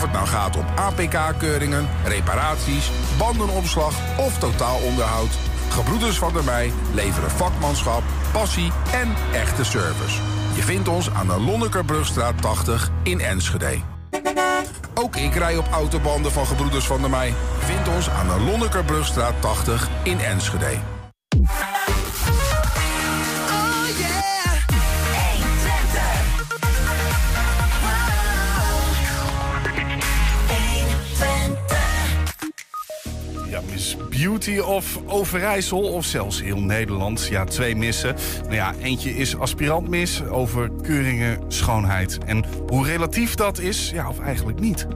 Of het nou gaat om APK-keuringen, reparaties, bandenopslag of totaalonderhoud... Gebroeders van der Mei leveren vakmanschap, passie en echte service. Je vindt ons aan de Lonnekerbrugstraat 80 in Enschede. Ook ik rij op autobanden van Gebroeders van der Mei. Vind ons aan de Lonnekerbrugstraat 80 in Enschede. Beauty of Overijssel of zelfs heel Nederland. Ja, twee missen. Nou ja, eentje is aspirantmis over keuringen schoonheid. En hoe relatief dat is, ja, of eigenlijk niet.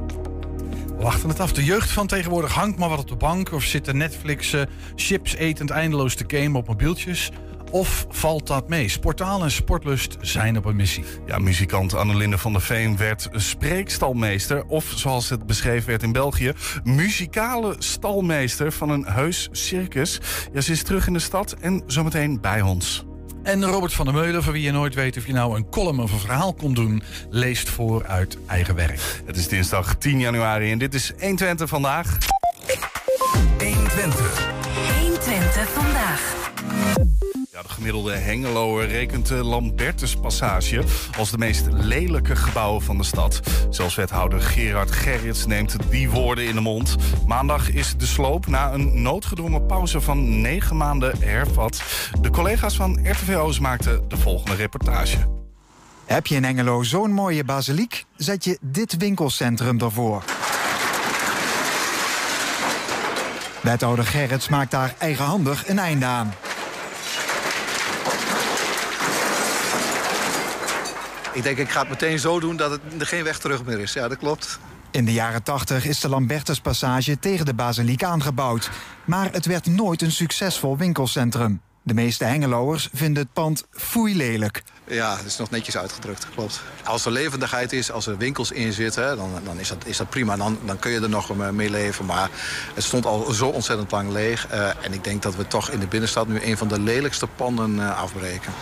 We wachten het af. De jeugd van tegenwoordig hangt maar wat op de bank... of zit te Netflixen, chips etend eindeloos te gamen op mobieltjes... Of valt dat mee? Sportaal en sportlust zijn op een missie. Ja, muzikant Annelinde van der Veen werd spreekstalmeester... of zoals het beschreven werd in België... muzikale stalmeester van een heus circus. Ja, ze is terug in de stad en zometeen bij ons. En Robert van der Meulen, voor wie je nooit weet of je nou een column of een verhaal kon doen, leest voor uit eigen werk. Het is dinsdag 10 januari en dit is 120 vandaag. 120. 120 de gemiddelde Hengeloer rekent de Lambertuspassage als de meest lelijke gebouwen van de stad. Zelfs wethouder Gerard Gerrits neemt die woorden in de mond. Maandag is de sloop na een noodgedwongen pauze van negen maanden hervat. De collega's van RTV maakten de volgende reportage. Heb je in Hengelo zo'n mooie basiliek? Zet je dit winkelcentrum ervoor. Wethouder Gerrits maakt daar eigenhandig een einde aan. Ik denk, ik ga het meteen zo doen dat het er geen weg terug meer is. Ja, dat klopt. In de jaren 80 is de Lambertuspassage tegen de basiliek aangebouwd. Maar het werd nooit een succesvol winkelcentrum. De meeste Hengeloers vinden het pand foei lelijk. Ja, het is nog netjes uitgedrukt, klopt. Als er levendigheid is, als er winkels in zitten, dan, dan is, dat, is dat prima. Dan, dan kun je er nog mee leven. Maar het stond al zo ontzettend lang leeg. Uh, en ik denk dat we toch in de binnenstad nu een van de lelijkste panden uh, afbreken.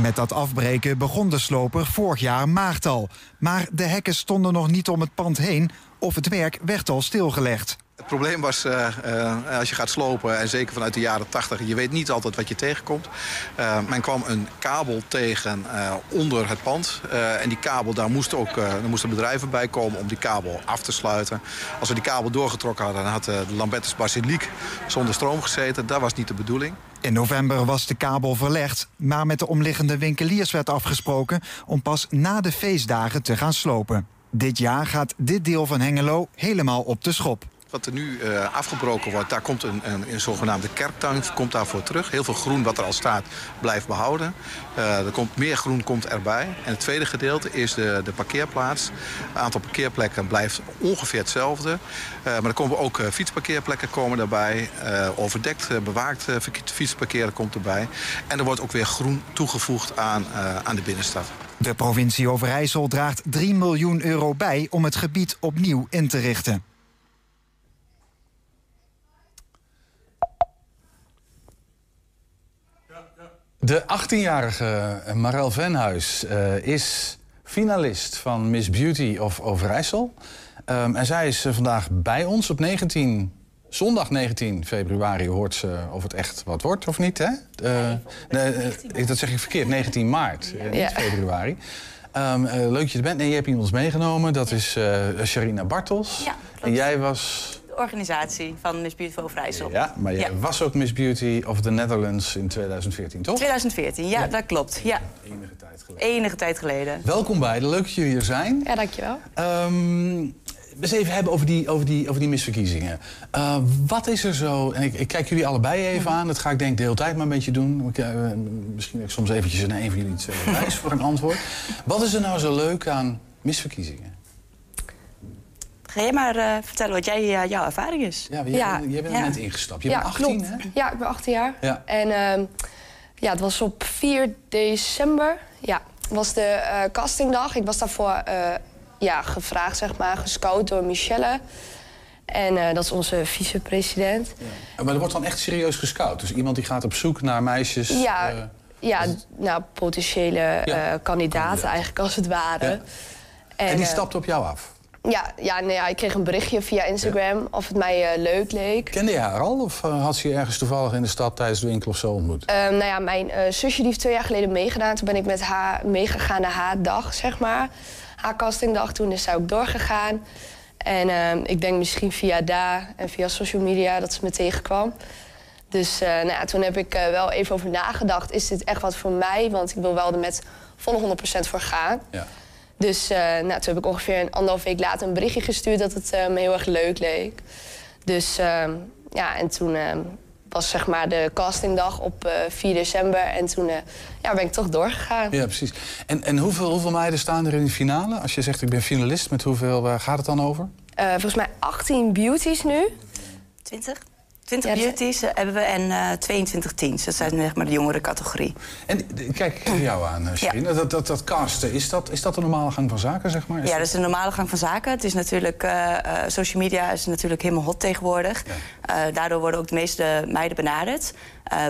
Met dat afbreken begon de sloper vorig jaar maart al. Maar de hekken stonden nog niet om het pand heen of het werk werd al stilgelegd. Probleem was, uh, uh, als je gaat slopen, en zeker vanuit de jaren 80... je weet niet altijd wat je tegenkomt. Uh, men kwam een kabel tegen onder het pand. en die kabel, daar moesten ook daar moesten bedrijven bij komen om die kabel af te sluiten. Als we die kabel doorgetrokken hadden, dan had de Lambertus Basiliek zonder stroom gezeten. Dat was niet de bedoeling. In november was de kabel verlegd, maar met de omliggende winkeliers werd afgesproken... om pas na de feestdagen te gaan slopen. Dit jaar gaat dit deel van Hengelo helemaal op de schop. Wat er nu uh, afgebroken wordt, daar komt een, een, een zogenaamde kerktuin komt daarvoor terug. Heel veel groen wat er al staat blijft behouden. Uh, er komt meer groen komt erbij. En het tweede gedeelte is de, de parkeerplaats. Het aantal parkeerplekken blijft ongeveer hetzelfde. Uh, maar er komen ook fietsparkeerplekken komen daarbij. overdekt, bewaakt fietsparkeren komt erbij. En er wordt ook weer groen toegevoegd aan, aan de binnenstad. De provincie Overijssel draagt 3 miljoen euro bij om het gebied opnieuw in te richten. De 18-jarige Marel Venhuis uh, is finalist van Miss Beauty of Overijssel. Um, en zij is uh, vandaag bij ons op 19, zondag 19 februari. Hoort ze of het echt wat wordt of niet, hè? Uh, nee, dat zeg ik verkeerd, 19 maart, ja. niet februari. Um, leuk dat je er bent. En je hebt iemand meegenomen, dat is Sharina Bartels. Ja, en jij was organisatie van Miss Beauty van Overijssel. Ja, maar jij ja. was ook Miss Beauty of the Netherlands in 2014, toch? 2014, ja, ja. dat klopt. Ja. Enige tijd geleden. Enige tijd geleden. Welkom beiden, leuk dat jullie er zijn. Ja, dankjewel. Um, we eens even hebben over die, over die, over die misverkiezingen. Uh, wat is er zo... En ik, ik, kijk jullie allebei even aan. Dat ga ik denk de hele tijd maar een beetje doen. Ik, uh, misschien ik soms eventjes naar een van jullie twee wijs voor een antwoord. Wat is er nou zo leuk aan misverkiezingen? Ga jij maar uh, vertellen wat jij, uh, jouw ervaring is. Ja, jij, ja. jij bent net ingestapt. Je ja, bent 18, klopt. hè? Ja, ik ben 18 jaar. Ja. En uh, ja, het was op 4 december. Ja, was de uh, castingdag. Ik was daarvoor ja, gevraagd, zeg maar, gescout door Michelle. En dat is onze vicepresident. Ja. Maar er wordt dan echt serieus gescout? Dus iemand die gaat op zoek naar meisjes... Ja, ja nou, potentiële kandidaten eigenlijk, als het ware. En, en die stapt op jou af? Ja, ja, nee, ja, ik kreeg een berichtje via Instagram of het mij eh, leuk leek. Kende je haar al of eh, had ze je ergens toevallig in de stad tijdens de winkel of zo ontmoet? Ehm, nou ja, mijn eh, zusje die heeft twee jaar geleden meegedaan. Toen ben ik met haar meegegaan naar haar dag, zeg maar. Haar castingdag. Toen is zij ook doorgegaan. En ik denk misschien via daar en via social media dat ze me tegenkwam. Dus nou ja, toen heb ik wel even over nagedacht. Is dit echt wat voor mij? Want ik wil wel er met volle 100% voor gaan. Ja. Dus uh, nou, toen heb ik ongeveer een anderhalf week later een berichtje gestuurd dat het uh, me heel erg leuk leek. Dus uh, ja, en toen ehm, was zeg maar de castingdag op 4 december. En toen ja, ben ik toch doorgegaan. Ja, precies. En, en hoeveel, hoeveel meiden staan er in de finale? Als je zegt ik ben finalist, met hoeveel gaat het dan over? volgens mij 18 beauties nu. 20? 20 beauties hebben we en uh, 22 teens. Dat zijn zeg maar de jongere categorie. En kijk jou aan, Shirin. Ja. Dat, dat, dat casten, is dat, is dat de normale gang van zaken, zeg maar? Is ja, dat is de normale gang van zaken. Het is natuurlijk, uh, social media is natuurlijk helemaal hot tegenwoordig. Ja. Uh, daardoor worden ook de meeste meiden benaderd.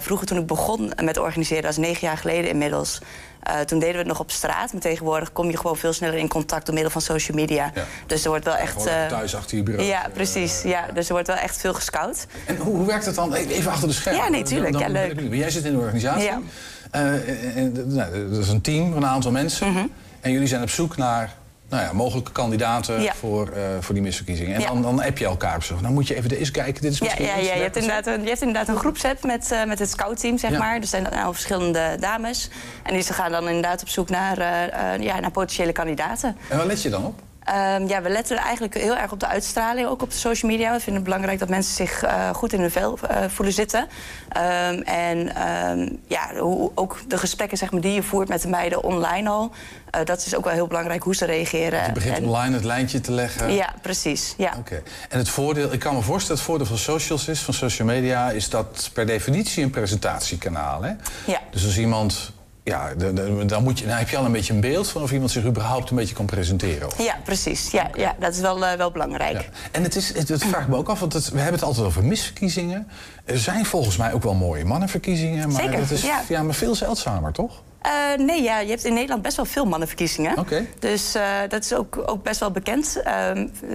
vroeger toen ik begon met organiseren, dat is negen jaar geleden inmiddels... Uh, toen deden we het nog op straat. Maar tegenwoordig kom je gewoon veel sneller in contact door middel van social media. Ja. Dus er wordt wel echt. Uh, thuis achter je bureau. Ja, precies. Ja. Dus er wordt wel echt veel gescout. En hoe, hoe werkt het dan? Even achter de schermen. Ja, nee, tuurlijk. ja, leuk. Jij zit in de organisatie. Ja. Uh, nou, dat is een team van een aantal mensen. Mm -hmm. En jullie zijn op zoek naar nou ja, mogelijke kandidaten ja. voor, uh, voor die misverkiezingen. En ja. dan, dan app je elkaar op zo. Dan moet je even eens kijken. Dit is ja, ja, ja. Je, hebt inderdaad een, je hebt inderdaad een groepset met, uh, met het scoutteam, zeg maar. Er zijn nou, verschillende dames. En die ze gaan dan inderdaad op zoek naar, uh, ja, naar potentiële kandidaten. En waar let je dan op? Um, ja, we letten eigenlijk heel erg op de uitstraling, ook op de social media. We vinden het belangrijk dat mensen zich uh, goed in hun vel uh, voelen zitten. Um, en um, ja, hoe, ook de gesprekken zeg maar, die je voert met de meiden online al. Uh, dat is ook wel heel belangrijk hoe ze reageren. Je begint en... online het lijntje te leggen. Ja, precies. Ja. Oké. Okay. En het voordeel, ik kan me voorstellen, het voordeel van socials is, van social media, is dat per definitie een presentatiekanaal. Hè? Ja. Dus als iemand ja, dan, moet je, dan heb je al een beetje een beeld van of iemand zich überhaupt een beetje kan presenteren. Ja, precies. Ja, ja dat is wel, uh, wel belangrijk. Ja. En het, is, het, het vraagt me ook af, want het, we hebben het altijd over misverkiezingen. Er zijn volgens mij ook wel mooie mannenverkiezingen. Maar Zeker, het is ja. ja, maar veel zeldzamer, toch? Uh, nee, ja, je hebt in Nederland best wel veel mannenverkiezingen. Okay. Dus uh, dat is ook, ook best wel bekend.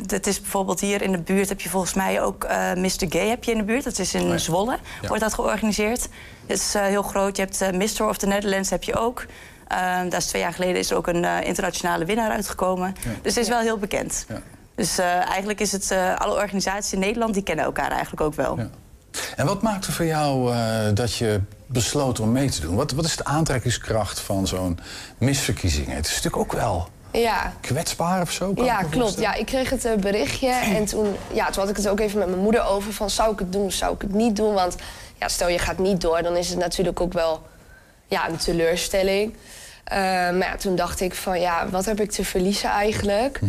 Dat is bijvoorbeeld hier in de buurt heb je volgens mij ook Mr. Gay heb je in de buurt. Dat is in Nee. Zwolle, wordt dat georganiseerd. Dat is heel groot. Je hebt Mr. of the Netherlands heb je ook. Ehm, daar is twee jaar geleden is er ook een eh, internationale winnaar uitgekomen. Dus het is wel heel bekend. Ja. Dus eh, eigenlijk is het, eh, alle organisaties in Nederland die kennen elkaar eigenlijk ook wel. Ja. En wat maakte voor jou eh, dat je besloot om mee te doen? Wat, wat is de aantrekkingskracht van zo'n misverkiezing? Het is natuurlijk ook wel Ja, kwetsbaar of zo. kan ja klopt. Ja, ik kreeg het eh, berichtje en toen, ja, toen had ik het ook even met mijn moeder over. Van, zou ik het doen, zou ik het niet doen? Want ja, stel je gaat niet door, dan is het natuurlijk ook wel ja, een teleurstelling. Eh, maar ja, toen dacht ik van, ja, wat heb ik te verliezen eigenlijk?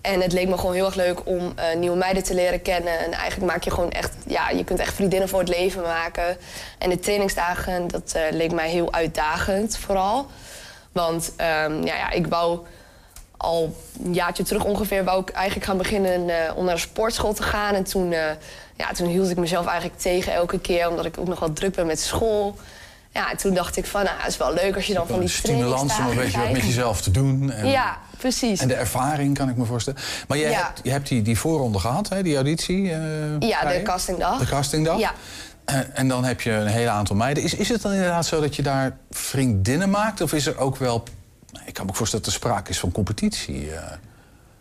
En het leek me gewoon heel erg leuk om eh, nieuwe meiden te leren kennen. En eigenlijk maak je gewoon echt, ja, je kunt echt vriendinnen voor het leven maken. En de trainingsdagen, dat eh, leek mij heel uitdagend vooral. Want ehm, ja, ja, ik wou al een jaartje terug ongeveer wou ik eigenlijk gaan beginnen eh, om naar de sportschool te gaan. En toen, eh, ja, toen hield ik mezelf eigenlijk tegen elke keer, omdat ik ook nog wat druk ben met school. Ja, en toen dacht ik van, nou, het is wel leuk als je dan van die Stimulans om een beetje wat met jezelf te doen. En, Ja, precies. en de ervaring kan ik me voorstellen. Maar jij Ja. hebt, je hebt die, die voorronde gehad, hè, die auditie. eh, Ja, de castingdag. De castingdag. Ja. En dan heb je een hele aantal meiden. Is, is het dan inderdaad zo dat je daar vriendinnen maakt? Of is er ook wel... Ik kan me ook voorstellen dat er sprake is van competitie. eh.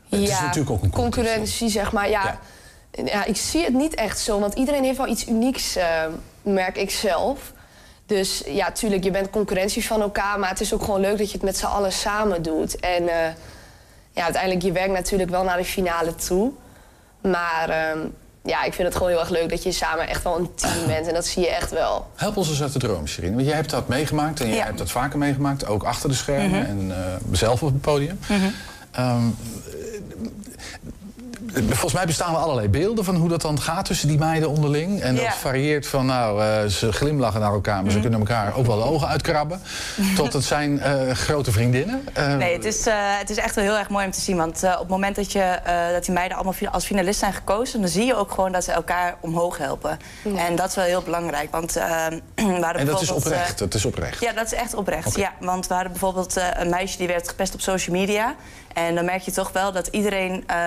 het is ja, natuurlijk ook een competitie. concurrentie, zeg maar. Ja, ja. ik zie het niet echt zo, want iedereen heeft wel iets unieks, eh, merk ik zelf. Dus ja, tuurlijk, je bent concurrenties van elkaar, maar het is ook gewoon leuk dat je het met z'n allen samen doet. En eh, ja, uiteindelijk, je werkt natuurlijk wel naar de finale toe. Maar ehm, ja, ik vind het gewoon heel erg leuk dat je samen echt wel een team bent. En dat zie je echt wel. Help ons eens uit de droom, Sherine. Want jij hebt dat meegemaakt en jij Ja. hebt dat vaker meegemaakt. Ook achter de schermen en eh, zelf op het podium. Ehm, volgens mij bestaan er allerlei beelden van hoe dat dan gaat tussen die meiden onderling. En dat varieert van, nou, eh, ze glimlachen naar elkaar, maar ze kunnen elkaar ook wel de ogen uitkrabben. Tot het zijn eh, grote vriendinnen. Eh, Nee, het is, eh, het is echt wel heel erg mooi om te zien. Want eh, op het moment dat, je, eh, dat die meiden allemaal als finalist zijn gekozen... dan zie je ook gewoon dat ze elkaar omhoog helpen. En dat is wel heel belangrijk. Want we hadden en dat is bijvoorbeeld, oprecht. Dat is oprecht. Ja, dat is echt oprecht. Ja, want we hadden bijvoorbeeld eh, een meisje die werd gepest op social media. En dan merk je toch wel dat iedereen eh,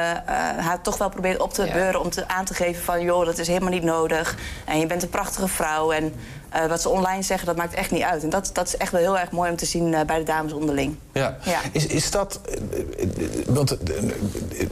haar toch wel probeert op te beuren... om te, aan te geven van, joh, dat is helemaal niet nodig. En je bent een prachtige vrouw. En eh, wat ze online zeggen, dat maakt echt niet uit. En dat, dat is echt wel heel erg mooi om te zien eh, bij de dames onderling. Ja. Ja. Is, is dat. eh, Want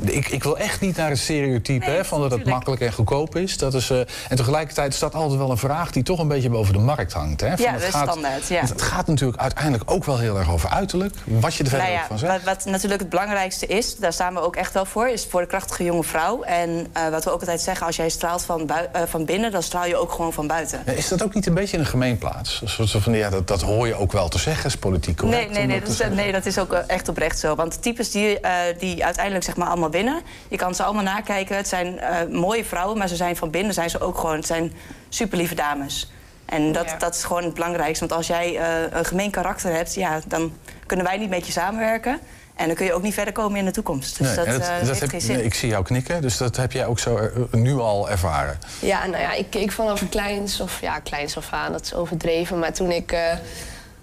ik, ik wil echt niet naar het stereotype Nee, hè, van dat het tuurlijk. makkelijk en goedkoop is. Dat is en tegelijkertijd staat altijd wel een vraag die toch een beetje boven de markt hangt. Hè? Van Ja, dat is gaat, standaard, ja. Het gaat natuurlijk uiteindelijk ook wel heel erg over uiterlijk. Wat je er verder Nou ook van ja, zegt. wat, wat natuurlijk het belangrijkste is, daar staan we ook echt wel voor, is voor de krachtige jonge vrouw. En wat we ook altijd zeggen, als jij straalt van, van binnen, dan straal je ook gewoon van buiten. Ja, is dat ook niet een beetje een gemeenplaats? Een soort van, ja, dat, dat hoor je ook wel te zeggen, is politiek correct. Nee, nee, nee, dat is, nee, dat is ook eh, echt oprecht zo. Want de types die, eh, die uiteindelijk zeg maar allemaal winnen... je kan ze allemaal nakijken. Het zijn eh, mooie vrouwen, maar ze zijn van binnen zijn ze ook gewoon... het zijn superlieve dames. En dat, Ja. dat is gewoon het belangrijkste. Want als jij eh, een gemeen karakter hebt... Ja, dan kunnen wij niet met je samenwerken. En dan kun je ook niet verder komen in de toekomst. Dus Nee, dat, en eh, heb- geen zin. nee, ik zie jou knikken, dus dat heb jij ook zo eh, nu al ervaren. Ja, nou ja, ik keek vanaf kleins of ja, kleins af aan, dat is overdreven. Maar toen ik eh,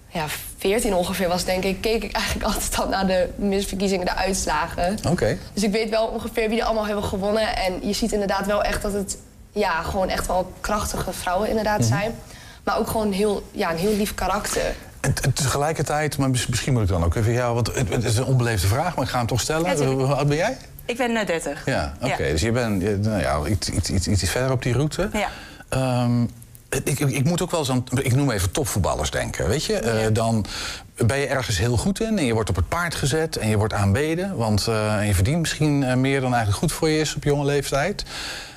ja, 14 ongeveer was, denk ik, keek ik eigenlijk altijd al naar de misverkiezingen, de uitslagen. Oké. Dus ik weet wel ongeveer wie er allemaal hebben gewonnen. En je ziet inderdaad wel echt dat het ja, gewoon echt wel krachtige vrouwen inderdaad Mhm. zijn. Maar ook gewoon heel, ja, een heel lief karakter. En tegelijkertijd, maar mis- misschien moet ik dan ook even jou, want het, het is een onbeleefde vraag, maar ik ga hem toch stellen. Ja. Hoe oud ben jij? Ik ben eh, 30. Ja, oké. Dus je bent nou ja, iets, iets, iets, iets verder op die route. Ja. Ehm, ik, ik, ik moet ook wel eens aan, ik noem even topvoetballers denken, weet je? Eh, dan ben je ergens heel goed in en je wordt op het paard gezet en je wordt aanbeden. Want en je verdient misschien meer dan eigenlijk goed voor je is op jonge leeftijd.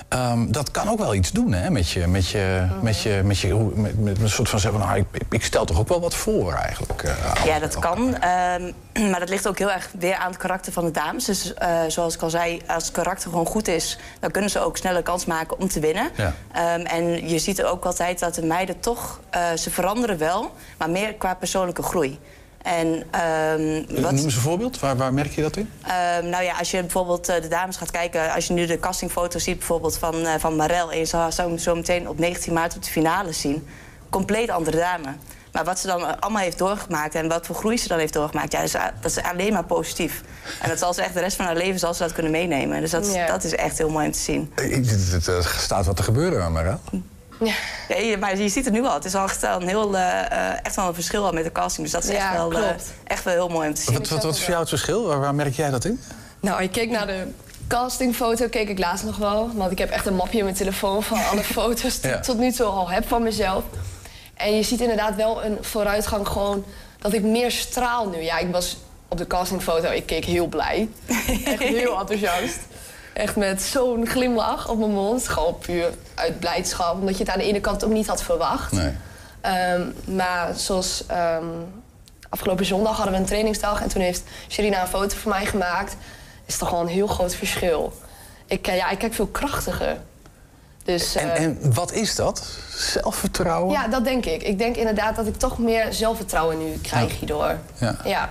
Ehm, dat kan ook wel iets doen hè, met je, met je, met je, met je met, met een soort van zeggen, nou, ik, ik stel toch ook wel wat voor eigenlijk. eh, Ja, dat kan. Ehm, maar dat ligt ook heel erg weer aan het karakter van de dames. Dus eh, zoals ik al zei, als het karakter gewoon goed is... dan kunnen ze ook sneller kans maken om te winnen. Ja. Ehm, en je ziet ook altijd dat de meiden toch... eh, ze veranderen wel, maar meer qua persoonlijke groei. En ehm, wat, Noem eens een voorbeeld, waar, waar merk je dat in? Ehm, nou ja, als je bijvoorbeeld eh, de dames gaat kijken... als je nu de castingfoto ziet bijvoorbeeld van, eh, van Marel... en je zou zou hem zo meteen op 19 maart op de finale zien... compleet andere dame. Maar wat ze dan allemaal heeft doorgemaakt... en wat voor groei ze dan heeft doorgemaakt... Ja, dat, is, dat is alleen maar positief. En dat zal ze echt de rest van haar leven zal ze dat kunnen meenemen. Dus dat, Ja. dat is echt heel mooi om te zien. Het, staat wat te gebeuren, maar Ja. Ja, je- maar je ziet het nu al. Het is al echt wel een, heel, eh, eh, echt wel een verschil al met de casting. Dus dat is Ja, echt, wel, eh, klopt. echt wel heel mooi om te zien. Wat, wat, wat is voor jou het verschil? Waar, waar merk jij dat in? Nou, ik keek naar de castingfoto, keek ik laatst nog wel. Want ik heb echt een mapje in mijn telefoon van alle foto's die Ja. ik tot nu toe al heb van mezelf. En je ziet inderdaad wel een vooruitgang gewoon dat ik meer straal nu. Ja, ik was op de castingfoto, ik keek heel blij. Echt heel enthousiast. Echt met zo'n glimlach op mijn mond. Gewoon puur uit blijdschap. Omdat je het aan de ene kant ook niet had verwacht. Nee. Ehm, maar zoals ehm, afgelopen zondag hadden we een trainingsdag en toen heeft Sherina een foto van mij gemaakt. Is toch gewoon een heel groot verschil. Ik, eh, ja, ik kijk veel krachtiger. Dus, En, eh, en wat is dat? Zelfvertrouwen? ja, dat denk ik. Ik denk inderdaad dat ik toch meer zelfvertrouwen nu krijg Ja. hierdoor. Ja. Ja.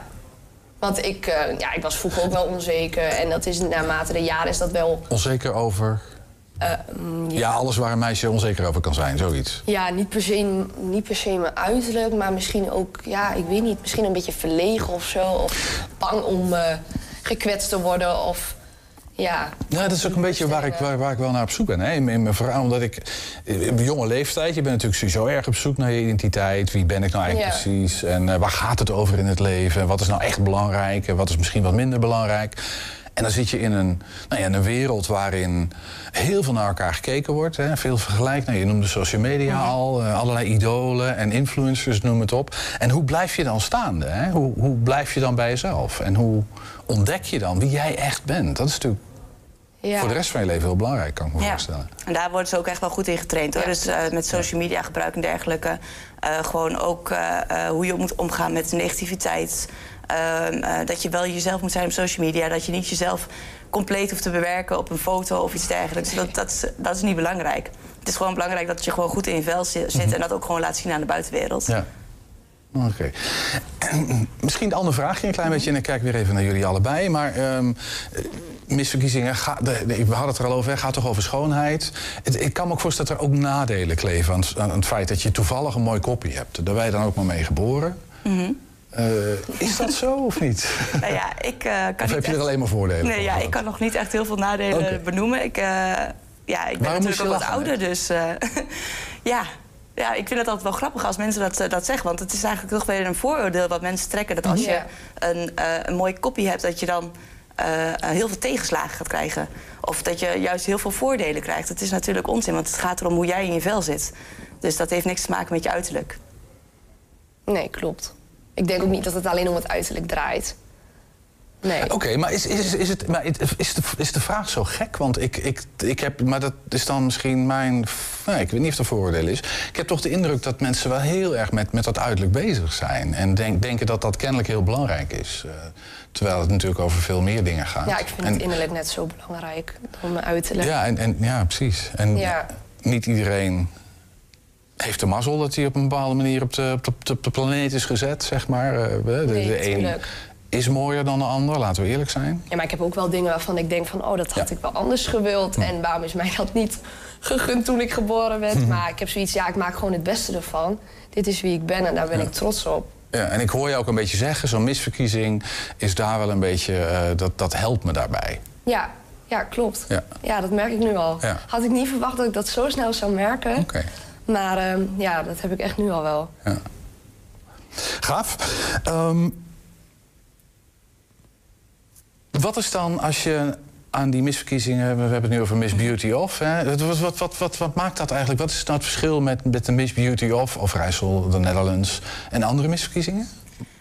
Want ik, eh, ja, ik was vroeger ook wel onzeker. En dat is naarmate de jaren is dat wel... Onzeker over... eh, mm, Ja. alles waar een meisje onzeker over kan zijn, zoiets. Ja, niet per, se, niet per se mijn uiterlijk, maar misschien ook, ja, ik weet niet, misschien een beetje verlegen of zo. Of bang om eh, gekwetst te worden of, ja. Ja, dat is ook een beetje waar ik, waar, waar ik wel naar op zoek ben. Hè? In, in mijn verhaal, omdat ik in mijn jonge leeftijd... je bent natuurlijk sowieso erg op zoek naar je identiteit. Wie ben ik nou eigenlijk Ja. precies? En eh, waar gaat het over in het leven? Wat is nou echt belangrijk? En wat is misschien wat minder belangrijk? En dan zit je in een, nou ja, in een wereld waarin heel veel naar elkaar gekeken wordt. Hè? Veel vergelijk. Nou, je noemde social media al. eh, allerlei idolen en influencers, noem het op. En hoe blijf je dan staande? Hè? Hoe, hoe blijf je dan bij jezelf? En hoe ontdek je dan wie jij echt bent? Dat is natuurlijk ja. voor de rest van je leven heel belangrijk, kan ik me Ja. voorstellen. En daar worden ze ook echt wel goed in getraind hoor. Ja. Dus eh, met social media gebruik en dergelijke. Eh, gewoon ook eh, eh, hoe je moet omgaan met negativiteit. Ehm, eh, dat je wel jezelf moet zijn op social media. Dat je niet jezelf compleet hoeft te bewerken op een foto of iets dergelijks. Dat, dat, is, dat is niet belangrijk. Het is gewoon belangrijk dat je gewoon goed in je vel zit Mhm. en dat ook gewoon laat zien aan de buitenwereld. Ja. Oké. En Misschien een andere vraagje, een klein beetje. En ik kijk weer even naar jullie allebei. Maar ehm, eh, misverkiezingen, ga, de, de- we hadden het er al over, gaat toch over schoonheid. Het, ik kan me ook voorstellen dat er ook nadelen kleven aan, het- aan het feit dat je toevallig een mooi kopje hebt. Daar ben je dan ook maar mee geboren. Mhm. Eh, is dat zo of niet? Nou ja, ik eh, kan Of niet heb je er alleen maar voordelen Nee, van ja, ik kan nog niet echt heel veel nadelen benoemen. Ik, eh, ja, ik ben Waarom natuurlijk ook wat ouder, dus eh, ja. Ja, ik vind het altijd wel grappig als mensen dat, dat zeggen. Want het is eigenlijk toch weer een vooroordeel wat mensen trekken. Dat als je een, eh, een mooi kopie hebt, dat je dan eh, eh, heel veel tegenslagen gaat krijgen. Of dat je juist heel veel voordelen krijgt. Het is natuurlijk onzin, want het gaat erom hoe jij in je vel zit. Dus dat heeft niks te maken met je uiterlijk. Nee, klopt. Ik denk ook niet dat het alleen om het uiterlijk draait. Nee. Oké, maar, is, is, is, het, maar is, de, is de vraag zo gek? Want ik, ik, ik heb, maar dat is dan misschien mijn. Nou, ik weet niet of dat een vooroordeel is. Ik heb toch de indruk dat mensen wel heel erg met, met dat uiterlijk bezig zijn. En denk, denken dat dat kennelijk heel belangrijk is. Eh, terwijl het natuurlijk over veel meer dingen gaat. Ja, ik vind en, het innerlijk net zo belangrijk dan mijn uiterlijk. Ja, en, en, ja precies. En Ja. niet iedereen heeft de mazzel dat hij op een bepaalde manier op de, op de, op de planeet is gezet, zeg maar. Eh, De, Nee, de een is mooier dan de ander, laten we eerlijk zijn. Ja, maar ik heb ook wel dingen waarvan ik denk van... oh, dat had Ja. ik wel anders gewild. En waarom is mij dat niet gegund toen ik geboren werd? Maar ik heb zoiets, ja, ik maak gewoon het beste ervan. Dit is wie ik ben en daar ben ik trots op. Ja, en ik hoor je ook een beetje zeggen, zo'n misverkiezing is daar wel een beetje, eh, dat, dat helpt me daarbij. Ja, ja klopt. Ja. Ja. dat merk ik nu al. Ja. Had ik niet verwacht dat ik dat zo snel zou merken. Oké. Maar ehm, ja, dat heb ik echt nu al wel. Gaaf. Ehm, wat is dan als je aan die misverkiezingen, we hebben het nu over Miss Beauty of, hè, wat, wat, wat, wat, wat, maakt dat eigenlijk? Wat is nou het verschil met, met de Miss Beauty of, of Rijssel, de Netherlands en andere misverkiezingen?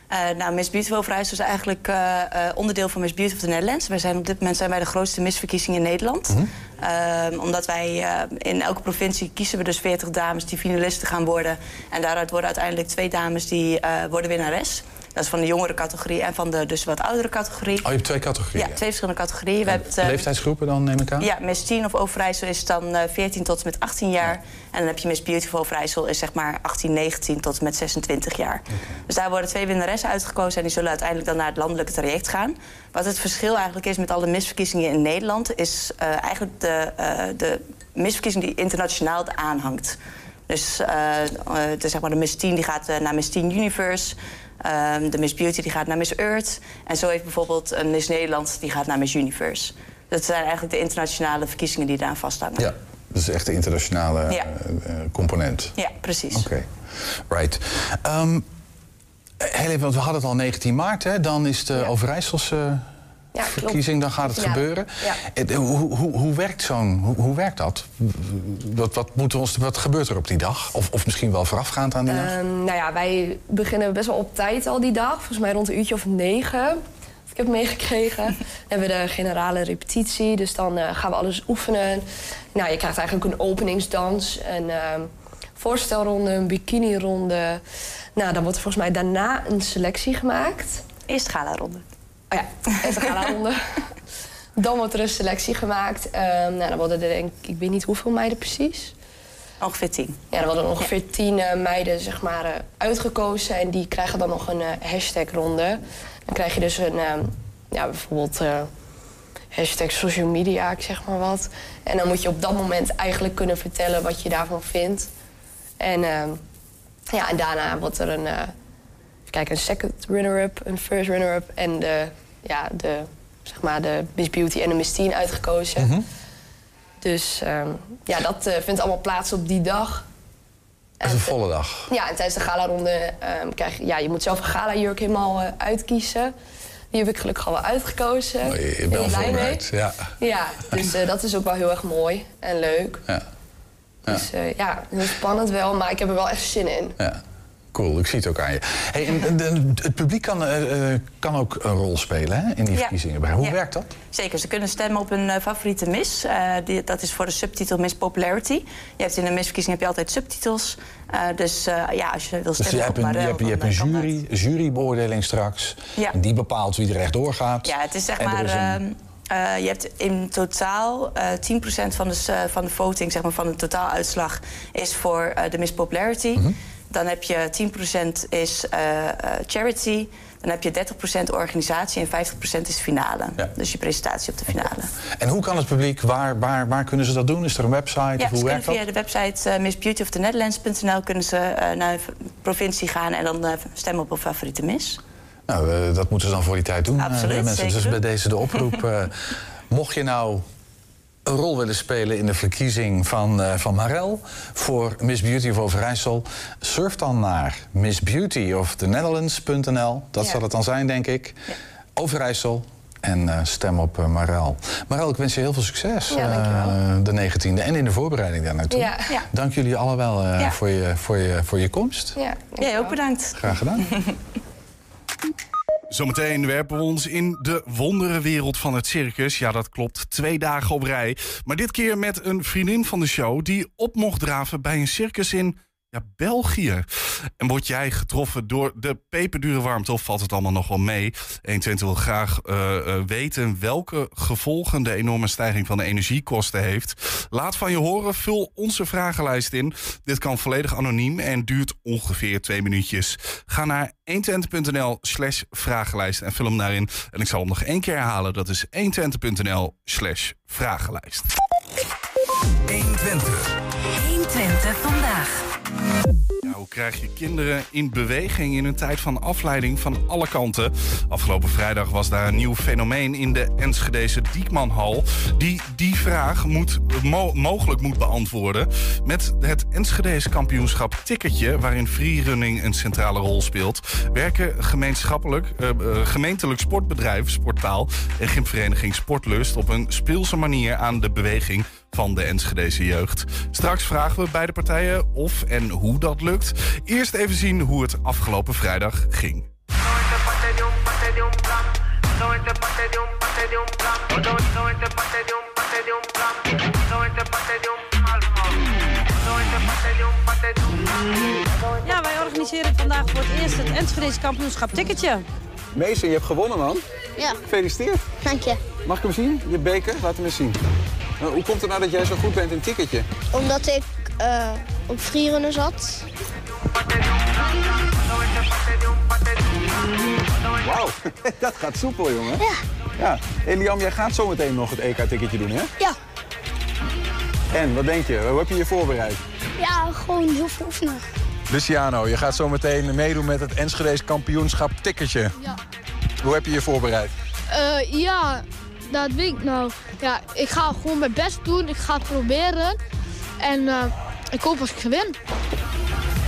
Eh, nou, Miss Beautiful Overijssel is eigenlijk eh, eh, onderdeel van Miss Beauty of the Netherlands. Wij zijn op dit moment zijn wij de grootste misverkiezing in Nederland. Ehm, omdat wij in elke provincie kiezen we dus 40 dames die finalisten gaan worden. En daaruit worden uiteindelijk twee dames die worden winnares. Dat is van de jongere categorie en van de dus wat oudere categorie. Oh, je hebt twee categorieën. Ja, twee verschillende categorieën. We hebben, eh, Leeftijdsgroepen dan, neem ik aan? ja, Miss Teen of Overijssel is dan eh 14 tot en met 18 jaar. En dan heb je Miss Beautiful Overijssel is zeg maar 18, 19 tot en met 26 jaar. Dus daar worden twee winnaressen uitgekozen... en die zullen uiteindelijk dan naar het landelijke traject gaan. Wat het verschil eigenlijk is met alle misverkiezingen in Nederland... is eh, eigenlijk de, eh, de misverkiezing die internationaal aanhangt. Dus eh, eh, de, zeg maar de Miss Teen die gaat eh, naar Miss Teen Universe... Ehm, de Miss Beauty die gaat naar Miss Earth. En zo heeft bijvoorbeeld een Miss Nederland die gaat naar Miss Universe. Dat zijn eigenlijk de internationale verkiezingen die daaraan vasthangen. Ja, dat is echt de internationale Ja. eh, eh, component. Ja, precies. Oké, right. Ehm, heel even, want we hadden het al 19 maart, hè? dan is de Overijsselse Ja, verkiezing, dan gaat het Ja, gebeuren. ja. Het, hoe, hoe, hoe werkt zo'n, hoe, hoe werkt dat? Wat, wat, moeten we ons, wat gebeurt er op die dag? Of, of misschien wel voorafgaand aan die dag? Ehm, nou ja, wij beginnen best wel op tijd al die dag. Volgens mij rond een uurtje of negen. Ik heb meegekregen. Dan hebben we de generale repetitie. Dus dan eh, gaan we alles oefenen. Nou, je krijgt eigenlijk een openingsdans. Een ehm, voorstelronde, een bikinironde. Nou, dan wordt er volgens mij daarna een selectie gemaakt. Eerst gala-ronde. Oh ja, eerst een gala-ronde. dan wordt er een selectie gemaakt. Ehm, nou, dan worden er denk ik, ik weet niet hoeveel meiden precies. Ongeveer tien. Ja, er worden ongeveer tien eh, meiden zeg maar, eh, uitgekozen. En die krijgen dan nog een eh, hashtag-ronde. Dan krijg je dus een, ehm, ja, bijvoorbeeld hashtag social media, ik zeg maar wat. En dan moet je op dat moment eigenlijk kunnen vertellen wat je daarvan vindt. En, ehm, ja, en daarna wordt er een, kijken, een second runner-up, een first runner-up... en de, ja, de, zeg maar de Miss Beauty en de Miss Teen uitgekozen. Dus ehm, ja, dat eh, vindt allemaal plaats op die dag. Dat is een volle dag. Ja, en tijdens de gala-ronde ehm, krijg je... Ja, je moet zelf een gala-jurk helemaal eh, uitkiezen. Die heb ik gelukkig al wel uitgekozen. Oh, je, je Ben bent blij mee? Ja. Ja, dus eh, dat is ook wel heel erg mooi en leuk. Ja. Dus eh, ja, heel spannend wel, maar ik heb er wel echt zin in. Ja. Cool, ik zie het ook aan je. Hey, en, de- het publiek kan, eh, eh, kan ook een rol spelen hè, in die Ja. verkiezingen. Hoe Ja. werkt dat? Zeker, ze kunnen stemmen op een eh, favoriete mis. Die, dat is voor de subtitel Miss Popularity. Je hebt in een misverkiezing heb je altijd subtitels. Dus ja, als je wil Dus stemmen je hebt op een, je hebt, je hebt een dat. jury, jurybeoordeling straks. Ja. En die bepaalt wie er echt doorgaat. Ja, het is zeg En maar... is een- ehm, Uh, je hebt in totaal uh, 10% van de, uh, van de voting, zeg maar, van de totaaluitslag, is voor de Miss Popularity. Mm -hmm. Dan heb je 10% is charity. Dan heb je 30% organisatie en 50% is finale. Ja. Dus je presentatie op de finale. En hoe kan het publiek, waar, waar, waar kunnen ze dat doen? Is er een website? Ja, of hoe werkt via de website uh, missbeautyoftenetherlands.nl kunnen ze uh, naar de provincie gaan en dan stemmen op een favoriete mis. Nou, dat moeten ze dan voor die tijd doen, Absoluut, mensen. Dus bij deze de oproep. mocht je nou een rol willen spelen in de verkiezing van, uh, van Marel voor Miss Beauty of Overijssel, surf dan naar missbeautyoftenetherlands.nl. Dat ja. zal het dan zijn, denk ik. Ja. Overijssel. En uh, stem op uh, Marel. Marel, ik wens je heel veel succes ja, de 19e en in de voorbereiding daar naartoe. Ja. Dank jullie allemaal voor, je, voor, je, voor je komst. Ja, jij ook bedankt. Graag gedaan. Zometeen werpen we ons in de wonderenwereld van het circus. Ja, dat klopt. Twee dagen op rij. Maar dit keer met een vriendin van de show die op mocht draven bij een circus in ja, België. En word jij getroffen door de peperdure warmte of valt het allemaal nog wel mee? 120 wil graag uh, uh, weten welke gevolgen de enorme stijging van de energiekosten heeft. Laat van je horen, vul onze vragenlijst in. Dit kan volledig anoniem en duurt ongeveer twee minuutjes. Ga naar 120.nl slash vragenlijst en vul hem daarin. En ik zal hem nog één keer herhalen. Dat is 120.nl slash vragenlijst. 120. 120 vandaag. Hoe krijg je kinderen in beweging in een tijd van afleiding van alle kanten? Afgelopen vrijdag was daar een nieuw fenomeen in de Enschedese Diekmanhal... die die vraag moet, mo mogelijk moet beantwoorden... met het Enschedese kampioenschap Ticketje... waarin freerunning een centrale rol speelt... werken gemeenschappelijk, uh, uh, gemeentelijk sportbedrijf Sporttaal... en gymvereniging Sportlust op een speelse manier aan de beweging van de Enschedese jeugd. Straks vragen we beide partijen of en hoe dat lukt. Eerst even zien hoe het afgelopen vrijdag ging. Ja, wij organiseren vandaag voor het eerst het Enschedese kampioenschap ticketje. Meester, je hebt gewonnen, man. Ja. Gefeliciteerd. Dank je. Mag ik hem zien? Je beker? Laat hem eens zien. Uh, hoe komt het nou dat jij zo goed bent in ticketje? Omdat ik uh, op freerunnen zat. Wauw, dat gaat soepel, jongen. Ja. Ja. Eliam, jij gaat zometeen nog het EK-ticketje doen, hè? Ja. En, wat denk je? Hoe heb je je voorbereid? Ja, gewoon heel veel oefenen. Luciano, je gaat zometeen meedoen met het Enschede's kampioenschap ticketje. Ja. Hoe heb je je voorbereid? Uh, ja, dat weet ik nou. Ja, ik ga gewoon mijn best doen. Ik ga het proberen. En uh, ik hoop als ik gewin.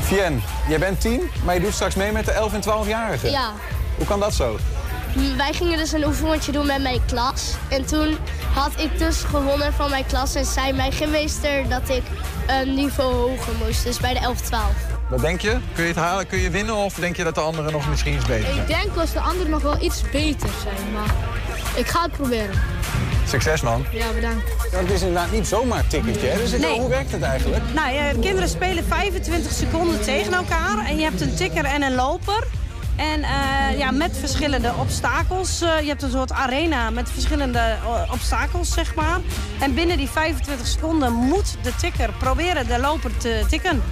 Fien, jij bent tien, maar je doet straks mee met de 11 en 12-jarigen. Ja. Hoe kan dat zo? Wij gingen dus een oefenrondje doen met mijn klas. En toen had ik dus gewonnen van mijn klas. En zei mijn gymmeester dat ik een niveau hoger moest. Dus bij de 11, 12. Wat denk je? Kun je het halen? Kun je winnen? Of denk je dat de anderen nog misschien iets beter zijn? Ik denk dat de anderen nog wel iets beter zijn. Maar ik ga het proberen. Succes, man. Ja, bedankt. Ja, het is inderdaad niet zomaar een ticketje. Hè? Dus Nee. Hoe werkt het eigenlijk? Nou, ja, de kinderen spelen 25 seconden tegen elkaar. En je hebt een tikker en een loper. En eh, ja, met verschillende obstakels. Eh, je hebt een soort arena met verschillende eh, obstakels, zeg maar. En binnen die 25 seconden moet de tikker proberen de loper te tikken.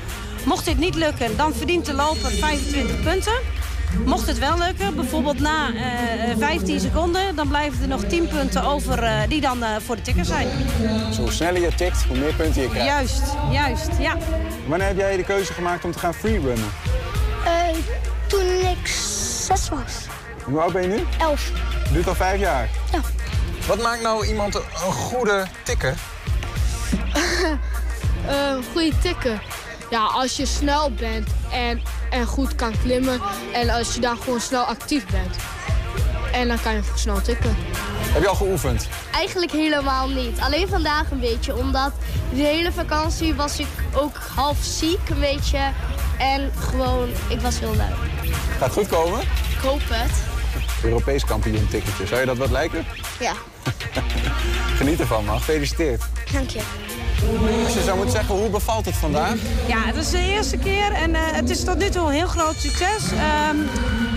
Mocht dit niet lukken, dan verdient de loper 25 punten. Mocht het wel lukken, bijvoorbeeld na eh, 15 seconden... dan blijven er nog 10 punten over eh, die dan eh, voor de tikker zijn. Dus hoe sneller je tikt, hoe meer punten je krijgt. Juist, juist, ja. Wanneer heb jij de keuze gemaakt om te gaan freerunnen? Uh, toen ik zes was. Hoe oud ben je nu? Elf. Duurt al vijf jaar. Ja. Wat maakt nou iemand een een goede tikker? Uh, goede tikken. Ja, als je snel bent en, en goed kan klimmen. En als je dan gewoon snel actief bent. En dan kan je snel tikken. Heb je al geoefend? Eigenlijk helemaal niet. Alleen vandaag een beetje. Omdat de hele vakantie was ik ook half ziek een beetje. En gewoon, ik was heel lui. Gaat goed komen? Ik hoop het. Europees kampioen ticketje. Zou je dat wat lijken? Ja, Geniet ervan, man. Gefeliciteerd. dank je. Als je zou moeten zeggen, hoe bevalt het vandaag? Ja, het is de eerste keer en eh, het is tot nu toe een heel groot succes. Ehm,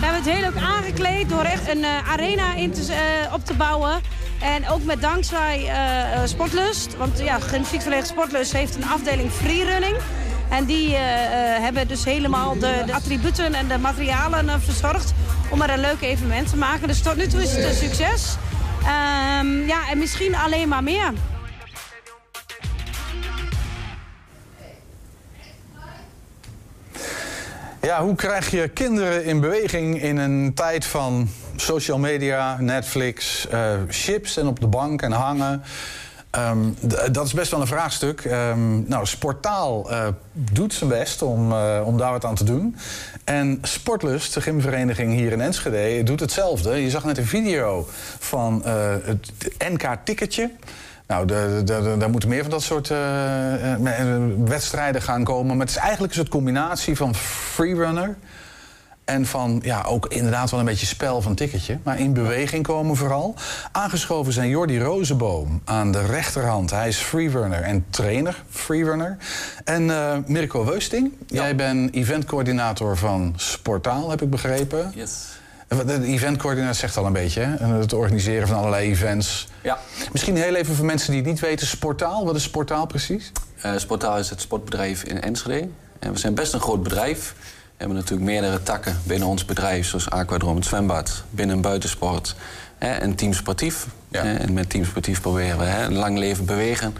we hebben het heel leuk aangekleed door echt een eh, arena in te, eh, op te bouwen. En ook met dankzij uh, Sportlust. Want ja, Gymnastiekvereniging Sportlust heeft een afdeling freerunning. En die uh, hebben dus helemaal de, de, attributen en de materialen verzorgd om er een leuk evenement te maken. Dus tot nu toe is het een succes. Um, ja, en misschien alleen maar meer. Ja, hoe krijg je kinderen in beweging in een tijd van social media, Netflix, uh, chips en op de bank en hangen? Um, dat is best wel een vraagstuk. Um, nou, Sportaal uh, doet zijn best om, uh, om daar wat aan te doen. En Sportlust, de gymvereniging hier in Enschede, doet hetzelfde. Je zag net een video van uh, het NK-ticketje. Nou, daar moeten meer van dat soort wedstrijden gaan komen. Maar het is eigenlijk een soort combinatie van freerunner en van ja, ook inderdaad wel een beetje spel van ticketje. Maar in beweging komen vooral. Aangeschoven zijn Jordi Rozenboom aan de rechterhand. Hij is freerunner en trainer freerunner. En uh, Mirko Weusting, jij bent eventcoördinator van Sportaal, heb ik begrepen. Yes. De eventcoördinator zegt al een beetje, hè? Het organiseren van allerlei events. Ja. Misschien heel even voor mensen die het niet weten, Sportaal. Wat is Sportaal precies? Uh, Sportaal is het sportbedrijf in Enschede. En we zijn best een groot bedrijf. We hebben natuurlijk meerdere takken binnen ons bedrijf, zoals Aquadrom, het zwembad, binnen buitensport hè, en team sportief. Ja. En met team sportief proberen we hè, lang leven bewegen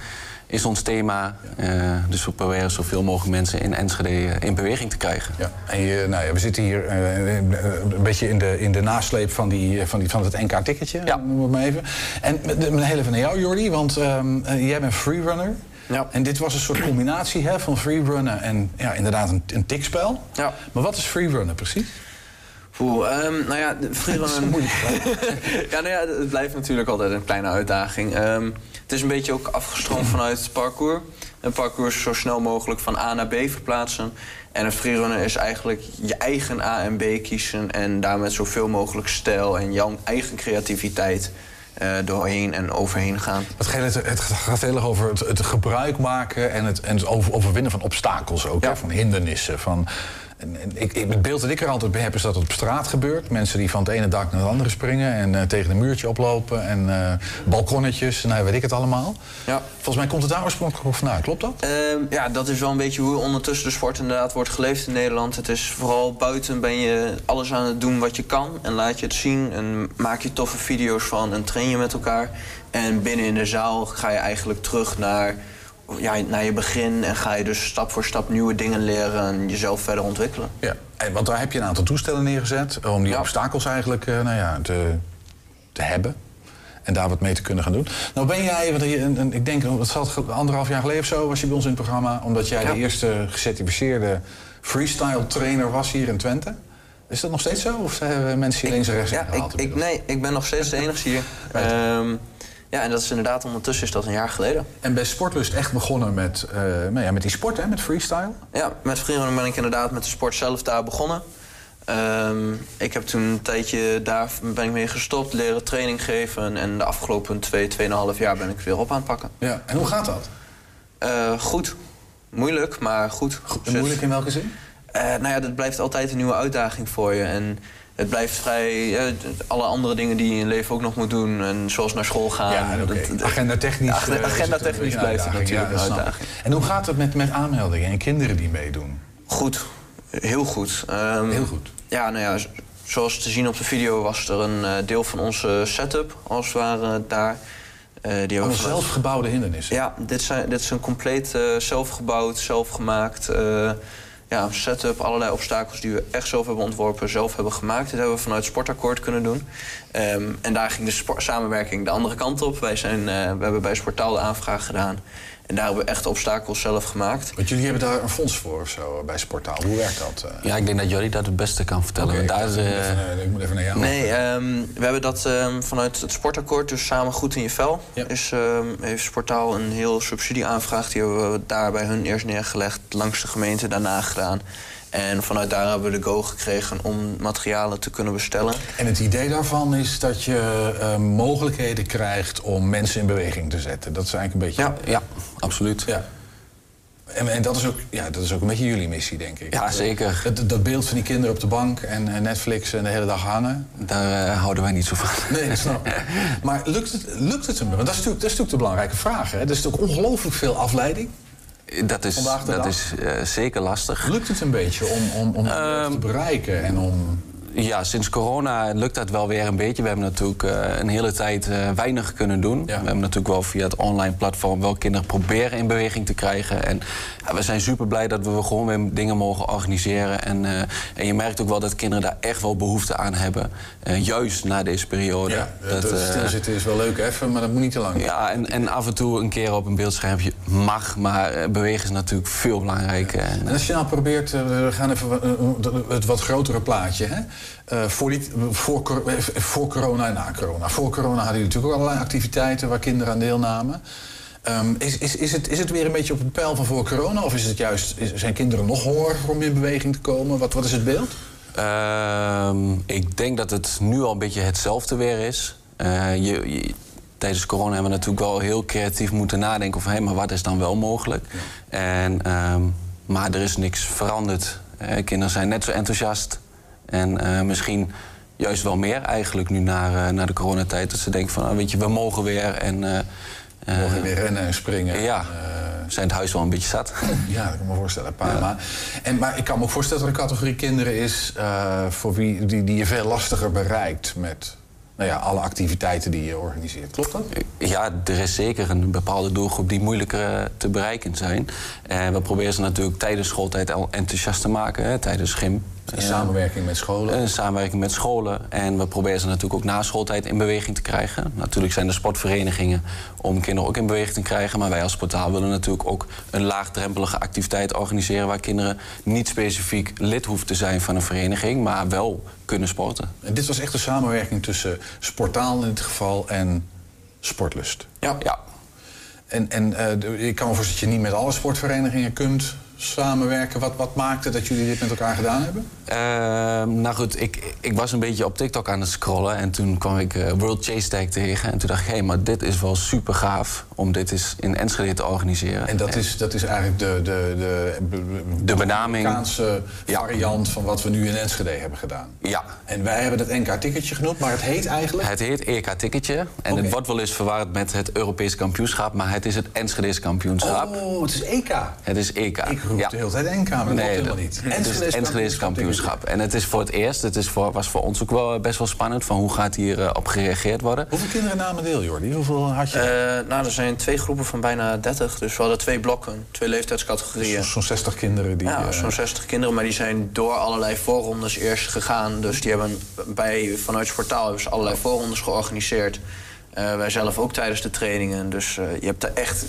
is ons thema. Uh, dus we proberen zoveel mogelijk mensen in Enschede eh, in beweging te krijgen. Ja. En je, nou ja, we zitten hier uh, een beetje in de, in de nasleep van, die, van, die, van het NK-ticketje. Ja. maar even. En heel even naar jou, Jordi, want um, jij bent freerunner. Ja. En dit was een soort combinatie hè, van freerunnen en ja, inderdaad een, een tikspel. Ja. Maar wat is freerunnen precies? Oeh, um, nou ja, freerunnen... ja, nou ja, het blijft natuurlijk altijd een kleine uitdaging. Um, het is een beetje ook afgestroomd vanuit parcours. Een parcours is zo snel mogelijk van A naar B verplaatsen. En een freerunner is eigenlijk je eigen A en B kiezen... en daar met zoveel mogelijk stijl en jouw eigen creativiteit uh, doorheen en overheen gaan. Het, het gaat heel erg over het, het, gebruik maken en het, en het overwinnen van obstakels ook, hè, van hindernissen. Van, en, en ik, ik, het beeld dat ik er altijd bij heb is dat het op straat gebeurt. Mensen die van het ene dak naar het andere springen en uh, tegen een muurtje oplopen en uh, balkonnetjes en nou, weet ik het allemaal. Ja. Volgens mij komt het daar oorspronkelijk vandaan, klopt dat? Uh, ja, dat is wel een beetje hoe ondertussen de sport inderdaad wordt geleefd in Nederland. Het is vooral buiten ben je alles aan het doen wat je kan en laat je het zien en maak je toffe video's van en train je met elkaar. En binnen in de zaal ga je eigenlijk terug naar ja, naar je begin en ga je dus stap voor stap nieuwe dingen leren en jezelf verder ontwikkelen. Ja, en want daar heb je een aantal toestellen neergezet om die obstakels eigenlijk uh, nou ja, te, te hebben. En daar wat mee te kunnen gaan doen. Nou ben jij, want ik denk, dat zat anderhalf jaar geleden of zo, was je bij ons in het programma, omdat jij ja. de eerste gecertificeerde freestyle trainer was hier in Twente. Is dat nog steeds zo? Of hebben mensen hier links en rechts ja, ik, ik, Nee, ik ben nog steeds de enige hier. um, ja, en dat is inderdaad ondertussen is dat een jaar geleden. En bij Sportlust echt begonnen met, uh, nou ja, met die sport, hè, met freestyle? Ja, met freerunning ben ik inderdaad met de sport zelf daar begonnen. Um, ik heb toen een tijdje daar ben ik mee gestopt, leren training geven. En de afgelopen twee, tweeënhalf jaar ben ik weer op aan het pakken. Ja, en hoe gaat dat? Uh, goed. Moeilijk, maar goed. En moeilijk in welke zin? Uh, nou ja, dat blijft altijd een nieuwe uitdaging voor je. En het blijft vrij. Alle andere dingen die je in je leven ook nog moet doen. En zoals naar school gaan. Ja, okay. agenda technisch. Agenda, agenda technisch blijft het natuurlijk ja, een uitdaging. En hoe gaat het met, met aanmeldingen en kinderen die meedoen? Goed. Heel goed. Um, Heel goed. Ja, nou ja, zoals te zien op de video was er een uh, deel van onze setup, als het ware, daar. Uh, die zelfgebouwde hindernissen? Ja, dit, zijn, dit is een compleet uh, zelfgebouwd, zelfgemaakt ja, setup, allerlei obstakels die we echt zelf hebben ontworpen, zelf hebben gemaakt. Dit hebben we vanuit Sportakkoord kunnen doen. Um, en daar ging de samenwerking de andere kant op. Wij zijn, uh, we hebben bij Sportaal de aanvraag gedaan. En daar hebben we echt obstakels zelf gemaakt. Want jullie hebben daar een fonds voor of zo bij Sportaal. Hoe werkt dat? Uh? Ja, ik denk dat Jordi dat het beste kan vertellen. Okay, daar ik, is, uh, even, ik moet even naar jou. Nee, um, we hebben dat um, vanuit het Sportakkoord, dus samen goed in je vel. Ja. Is, heeft Sportaal een heel subsidieaanvraag. Die hebben we daar bij hun eerst neergelegd, langs de gemeente daarna gedaan. En vanuit daar hebben we de go gekregen om materialen te kunnen bestellen. En het idee daarvan is dat je uh, mogelijkheden krijgt om mensen in beweging te zetten. Dat is eigenlijk een beetje. Ja, ja absoluut. Ja. En, en dat, is ook, ja, dat is ook een beetje jullie missie, denk ik. Ja, zeker. Dat, dat beeld van die kinderen op de bank en, en Netflix en de hele dag hangen. Daar eh, houden wij niet zo van. Nee, dat snap ik. Maar lukt het, lukt het hem? Want dat is natuurlijk, dat is natuurlijk de belangrijke vraag. Hè? Er is natuurlijk ongelooflijk veel afleiding. Dat is, dat dag. is eh, zeker lastig. Lukt het een beetje om, om, om Ehm, te bereiken en om... Ja, sinds corona lukt dat wel weer een beetje. We hebben natuurlijk eh, een hele tijd eh, weinig kunnen doen. We hebben natuurlijk wel via het online platform wel kinderen proberen in beweging te krijgen. En ja, we zijn super blij dat we gewoon weer dingen mogen organiseren. En, eh, en je merkt ook wel dat kinderen daar echt wel behoefte aan hebben. juist na deze periode. Ja, dat, eh, stilzitten is wel leuk even, maar dat moet niet te lang. ja, en, en af en toe een keer op een beeldschermpje mag, maar bewegen is natuurlijk veel belangrijker. En, En als je nou probeert, we gaan even het wat grotere plaatje. Hè? Eh, voor, die, voor, eh, voor corona en na corona. Voor corona hadden jullie natuurlijk ook allerlei activiteiten waar kinderen aan deelnamen. Ehm, is, is, is, het, is het weer een beetje op het pijl van voor corona? Of is het juist, is- zijn kinderen nog hongeriger om in beweging te komen? Wat, wat is het beeld? Ehm, ik denk dat het nu al een beetje hetzelfde weer is. Eh, je, je- tijdens corona hebben we natuurlijk wel heel creatief moeten nadenken over... hé, maar wat is dan wel mogelijk? En, ehm, maar er is niks veranderd. Kinderen zijn net zo enthousiast. En eh, misschien juist wel meer eigenlijk nu na, eh, na de coronatijd. Dat ze denken van, ah, weet je, we mogen weer. En, eh, We mogen weer rennen en springen. Ja, zijn het huis wel een beetje zat. Ja, dat kan ik me voorstellen. Een paar maar, en, maar ik kan me ook voorstellen dat er een categorie kinderen is... voor wie, die, die je veel lastiger bereikt met nou ja, alle activiteiten die je organiseert. Klopt dat? Ja, er is zeker een bepaalde doelgroep die moeilijker te bereiken zijn. En we proberen ze natuurlijk tijdens schooltijd al enthousiast te maken, hè, tijdens gym. In samenwerking met scholen? In samenwerking met scholen. En we proberen ze natuurlijk ook na schooltijd in beweging te krijgen. Natuurlijk zijn er sportverenigingen om kinderen ook in beweging te krijgen. Maar wij als portaal willen natuurlijk ook een laagdrempelige activiteit organiseren... waar kinderen niet specifiek lid hoeven te zijn van een vereniging... maar wel kunnen sporten. En dit was echt een samenwerking tussen Sportaal in dit geval en Sportlust. Ja. ja. En, en eh, ik kan me voorstellen dat je niet met alle sportverenigingen kunt samenwerken. Wat, wat maakte dat jullie dit met elkaar gedaan hebben? Ehm, nou goed, ik, ik was een beetje op TikTok aan het scrollen en toen kwam ik eh, World Chase Tag tegen. En toen dacht ik, hé, maar dit is wel super gaaf om dit eens in Enschede te organiseren. En dat is, dat is eigenlijk de, de, de, De benaming. Amerikaanse variant van wat we nu in Enschede hebben gedaan. Ja. En wij hebben het NK-ticketje genoemd, maar het heet eigenlijk... Het heet EK-ticketje en het wordt wel eens verwaard met het Europees kampioenschap, maar het is het Enschedese kampioenschap. Oh, het is EK. Het is EK. Ik roep de hele tijd NK, maar dat klopt helemaal niet. Het Enschedese kampioenschap. En het is voor het eerst, het is voor, was voor ons ook wel best wel spannend, van hoe gaat hier eh, op gereageerd worden. Hoeveel kinderen namen deel, Jordi? Hoeveel had je? Eh, nou, er zijn twee groepen van bijna 30. Dus we hadden twee blokken, twee leeftijdscategorieën. Zo'n 60 kinderen die... Ja, eh, zo'n 60 kinderen, maar die zijn door allerlei voorrondes eerst gegaan. Dus die hebben bij, vanuit Sportaal hebben ze allerlei voorrondes georganiseerd. Eh, wij zelf ook tijdens de trainingen. Dus eh, je hebt er echt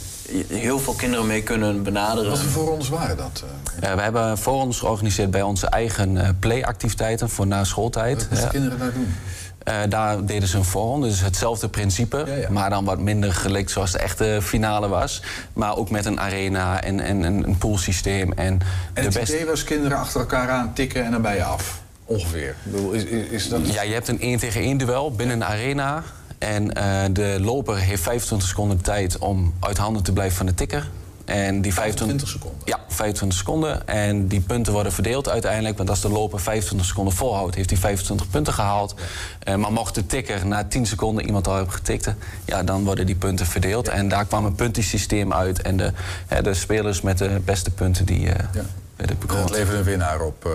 heel veel kinderen mee kunnen benaderen. Wat voor voorrondes waren dat? Eh, we hebben voorrondes georganiseerd bij onze eigen eh, playactiviteiten voor na schooltijd. Wat moesten Ja. kinderen daar doen? Eh, daar deden ze een voorronde, dus hetzelfde principe. Maar dan wat minder gelikt zoals de echte finale was. Maar ook met een arena en, en, en een poolsysteem. En, En de het beste... idee was kinderen achter elkaar aan tikken en dan ben je af. Ongeveer. Ik bedoel, is, is, is dat... Ja, je hebt een 1 tegen 1 duel binnen een arena. En eh, de loper heeft 25 seconden de tijd om uit handen te blijven van de tikker. En die 25 seconden? Ja, 25 seconden. En die punten worden verdeeld uiteindelijk. Want als de loper 25 seconden volhoudt, heeft hij 25 punten gehaald. Eh, maar mocht de tikker na 10 seconden iemand al hebben getikt... ja, dan worden die punten verdeeld. En daar kwam een puntensysteem uit. En de, hè, de spelers met de beste punten die eh werden bekroond. Dat een winnaar op.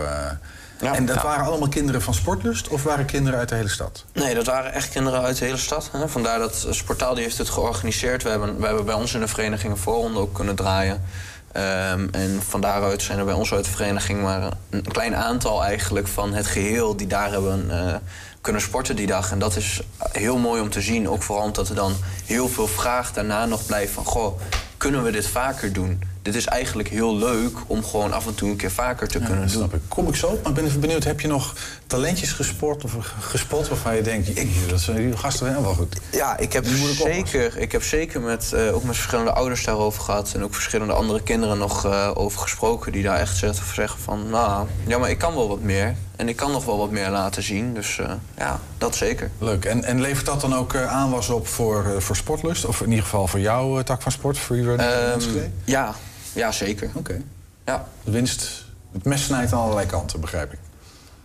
eh. en dat waren allemaal kinderen van Sportlust of waren kinderen uit de hele stad? Nee, dat waren echt kinderen uit de hele stad. Hè. Vandaar dat Sportaal die heeft het georganiseerd. We hebben, we hebben bij ons in de vereniging een voorronde ook kunnen draaien. Ehm, en van daaruit zijn er bij ons uit de vereniging maar een klein aantal eigenlijk van het geheel die daar hebben eh, kunnen sporten die dag. En dat is heel mooi om te zien. Ook vooral omdat er dan heel veel vraag daarna nog blijft van... goh, kunnen we dit vaker doen? Dit is eigenlijk heel leuk om gewoon af en toe een keer vaker te kunnen doen. Snap ik. Kom ik zo maar ik ben even benieuwd. Heb je nog talentjes gesport of gespot waarvan je denkt... "Jeetje, dat zijn die gasten wel goed. Ja, ik heb, zeker, ik heb zeker met, eh, ook met verschillende ouders daarover gehad... en ook verschillende andere kinderen nog eh, over gesproken... die daar echt zeggen- zeggen van, nou, ja, maar ik kan wel wat meer. En ik kan nog wel wat meer laten zien. Dus eh, ja, dat zeker. Leuk. En, en levert dat dan ook aanwas op voor, voor Sportlust? Of in ieder geval voor jouw tak van sport? Voor jullie Ehm, ja, Ja, zeker. Oké. Ja. De winst, het mes snijdt aan allerlei kanten, begrijp ik.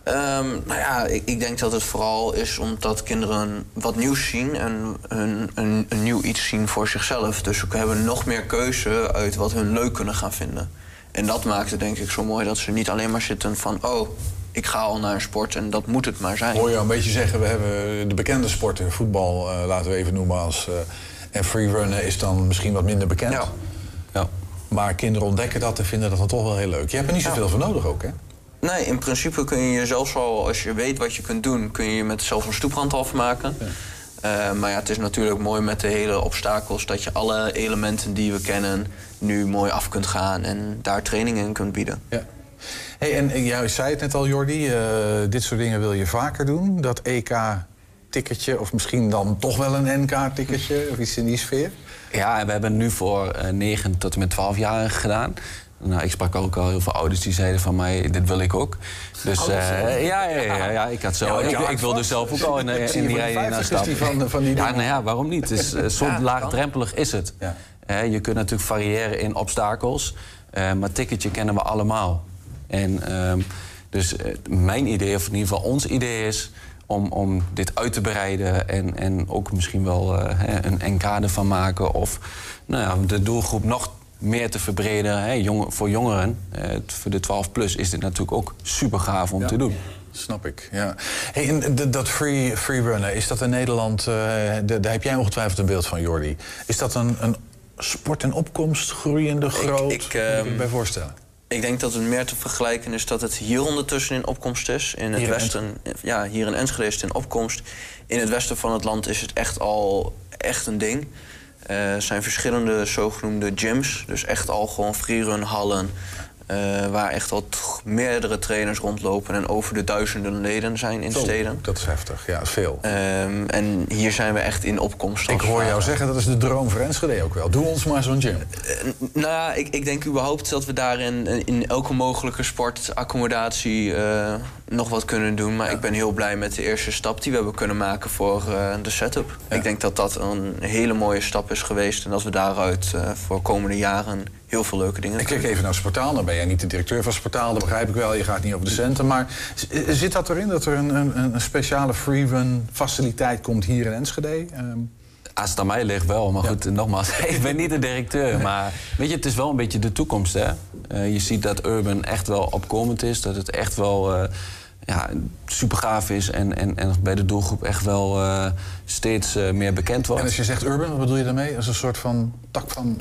Ehm, nou ja, ik, ik, denk dat het vooral is omdat kinderen wat nieuws zien en een, een, een, nieuw iets zien voor zichzelf. Dus we hebben nog meer keuze uit wat hun leuk kunnen gaan vinden. En dat maakt het denk ik zo mooi dat ze niet alleen maar zitten van... oh, ik ga al naar een sport en dat moet het maar zijn. Hoor je een beetje zeggen, we hebben de bekende sporten, voetbal uh, laten we even noemen als... Uh, en freerunnen is dan misschien wat minder bekend. Ja. Maar kinderen ontdekken dat en vinden dat dan toch wel heel leuk. Je hebt er niet zoveel ja. voor nodig ook, hè? Nee, in principe kun je jezelf al, als je weet wat je kunt doen, kun je je met zelf een stoeprand afmaken. Ja. Uh, maar ja, het is natuurlijk mooi met de hele obstakels dat je alle elementen die we kennen nu mooi af kunt gaan en daar trainingen in kunt bieden. Ja. Hey, en jij zei het net al, Jordi, uh, dit soort dingen wil je vaker doen. Dat EK-ticketje, of misschien dan toch wel een NK-ticketje, of iets in die sfeer? Ja, en we hebben nu voor uh, 9 tot en met 12 jaar gedaan. Nou, ik sprak ook al heel veel ouders die zeiden van mij, dit wil ik ook. Dus uh, ja, ja, ja, ja, ik had zo. Ja, ik, ik, wilde zelf ook al in, in, in die rij naar stappen. Van, van die ja, nou ja, waarom niet? Is, uh, zo laagdrempelig is het. Uh, je kunt natuurlijk variëren in obstakels, maar ticketje kennen we allemaal. En um, dus mijn idee, of in ieder geval ons idee is om, om dit uit te breiden en, en ook misschien wel een NK ervan maken of nou ja, de doelgroep nog meer te verbreden hè, jong, voor jongeren. Uh, voor de 12 plus is dit natuurlijk ook super gaaf om ja. te doen. Snap ik, ja. Hey, en dat free, free runnen, is dat in Nederland... Uh, de, daar heb jij ongetwijfeld een beeld van, Jordi. Is dat een, een sport in opkomst, groeiende, groot? Ik, ik, kan je bij voorstellen? Ik denk dat het meer te vergelijken is dat het hier ondertussen in opkomst is. In het Hier in westen, ja, hier in Enschede is het in opkomst. In het westen van het land is het echt al echt een ding. Er uh, zijn verschillende zogenoemde gyms. Dus echt al gewoon freerun hallen. Uh, waar echt al meerdere trainers rondlopen en over de duizenden leden zijn in Zo, steden. Dat is heftig, ja, veel. Um, en hier zijn we echt in opkomst. Ik hoor jou zeggen, dat is de droom voor Enschede ook wel. Doe ons maar zo'n gym. Uh, nou ja, ik, ik, denk überhaupt dat we daarin in elke mogelijke sportaccommodatie uh, nog wat kunnen doen. Maar ja. ik ben heel blij met de eerste stap die we hebben kunnen maken voor de setup. Ja. Ik denk dat dat een hele mooie stap is geweest. En dat we daaruit voor komende jaren heel veel leuke dingen Ik kijk even naar Sportaal. Dan ben jij niet de directeur van Sportaal, dat begrijp ik wel. Je gaat niet over de centen. Maar zit dat erin, dat er een, een, een speciale freerun faciliteit komt hier in Enschede? Um... Als het aan mij ligt wel, maar goed, nogmaals, ik ben niet de directeur. Maar weet je, het is wel een beetje de toekomst, hè. Uh, je ziet dat Urban echt wel opkomend is, dat het echt wel... Uh, ja, super gaaf is en, en, en bij de doelgroep echt wel uh, steeds meer bekend wordt. En als je zegt urban, wat bedoel je daarmee? Als een soort van tak van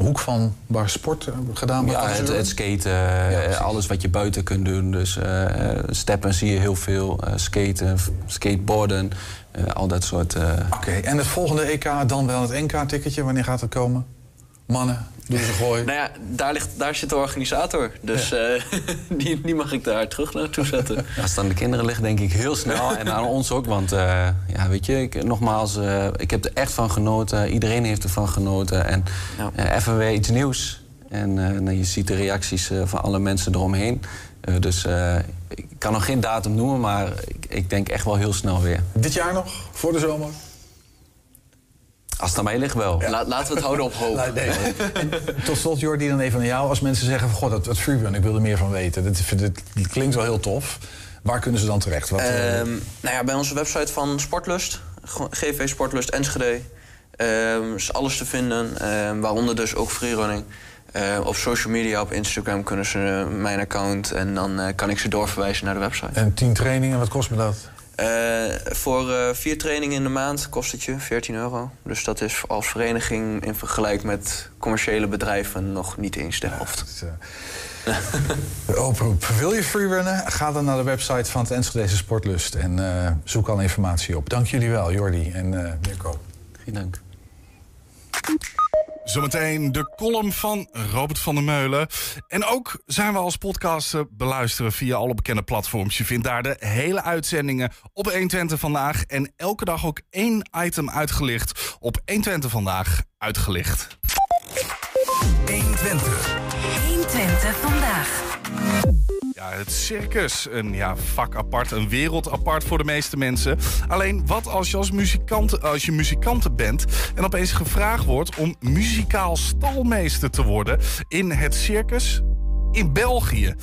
hoek van waar sport gedaan wordt? Ja, het, het skaten, ja, alles wat je buiten kunt doen. Dus uh, steppen zie je heel veel, uh, skaten, skateboarden, uh, al dat soort... Oké, okay. en het volgende EK dan wel het NK-ticketje, wanneer gaat het komen? Mannen, doen ze gooi. nou ja, daar, ligt, daar zit de organisator. Dus ja. uh, die, die, mag ik daar terug naartoe zetten. Als het aan de kinderen ligt, denk ik heel snel. en aan ons ook. Want uh, ja, weet je, ik, nogmaals, uh, ik heb er echt van genoten. Iedereen heeft ervan genoten. En ja. even weer iets nieuws. En nou, je ziet de reacties van alle mensen eromheen. dus ik kan nog geen datum noemen, maar ik, ik denk echt wel heel snel weer. Dit jaar nog, voor de zomer? Als het aan mij ligt wel. Ja. La, laten we het houden op hoop. nee, nee. tot slot, Jordi, dan even aan jou. Als mensen zeggen van, god, dat, dat ik wil er meer van weten. Dat, dat, dat, klinkt wel heel tof. Waar kunnen ze dan terecht? Wat, um, uh... nou ja, bij onze website van Sportlust. GV Sportlust Enschede. Um, is alles te vinden. Um, waaronder dus ook freerunning. Uh, op social media, op Instagram kunnen ze mijn account... en dan uh, kan ik ze doorverwijzen naar de website. En tien trainingen, wat kost me dat? Uh, voor uh, vier trainingen in de maand kost het je 14 euro. Dus dat is als vereniging in vergelijking met commerciële bedrijven nog niet eens de helft. Ja, uh... de oproep. Wil je freerunnen? Ga dan naar de website van het Enschedeze Sportlust en zoek al informatie op. Dank jullie wel, Jordi en Mirko. Geen dank. Zometeen de column van Robert van der Meulen. En ook zijn we als podcast beluisteren via alle bekende platforms. Je vindt daar de hele uitzendingen op 120 Vandaag. En elke dag ook één item uitgelicht op 120 Vandaag uitgelicht. 120. 120 Vandaag. Ja, het circus. Een ja, vak apart, een wereld apart voor de meeste mensen. Alleen, wat als je als muzikant, als je muzikanten bent... en opeens gevraagd wordt om muzikaal stalmeester te worden... in het circus in België.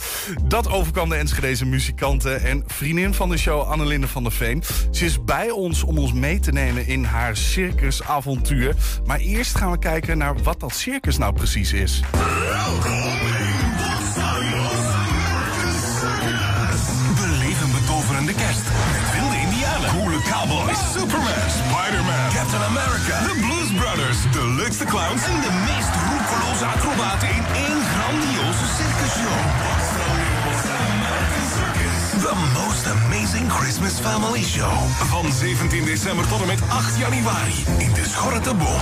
Dat overkwam de Enschedeze muzikanten en vriendin van de show Annelinde van der Veen. Ze is bij ons om ons mee te nemen in haar circusavontuur. Maar eerst gaan we kijken naar wat dat circus nou precies is. Beleef kerst met wilde indianen, coole cowboys, Superman, Spider-Man, Captain America, The Blues Brothers, de leukste clowns. En de meest roekeloze acrobaten in één grandioze circusshow. The most amazing Christmas family show. Van 17 december tot en met 8 januari. In de Schorre Boom.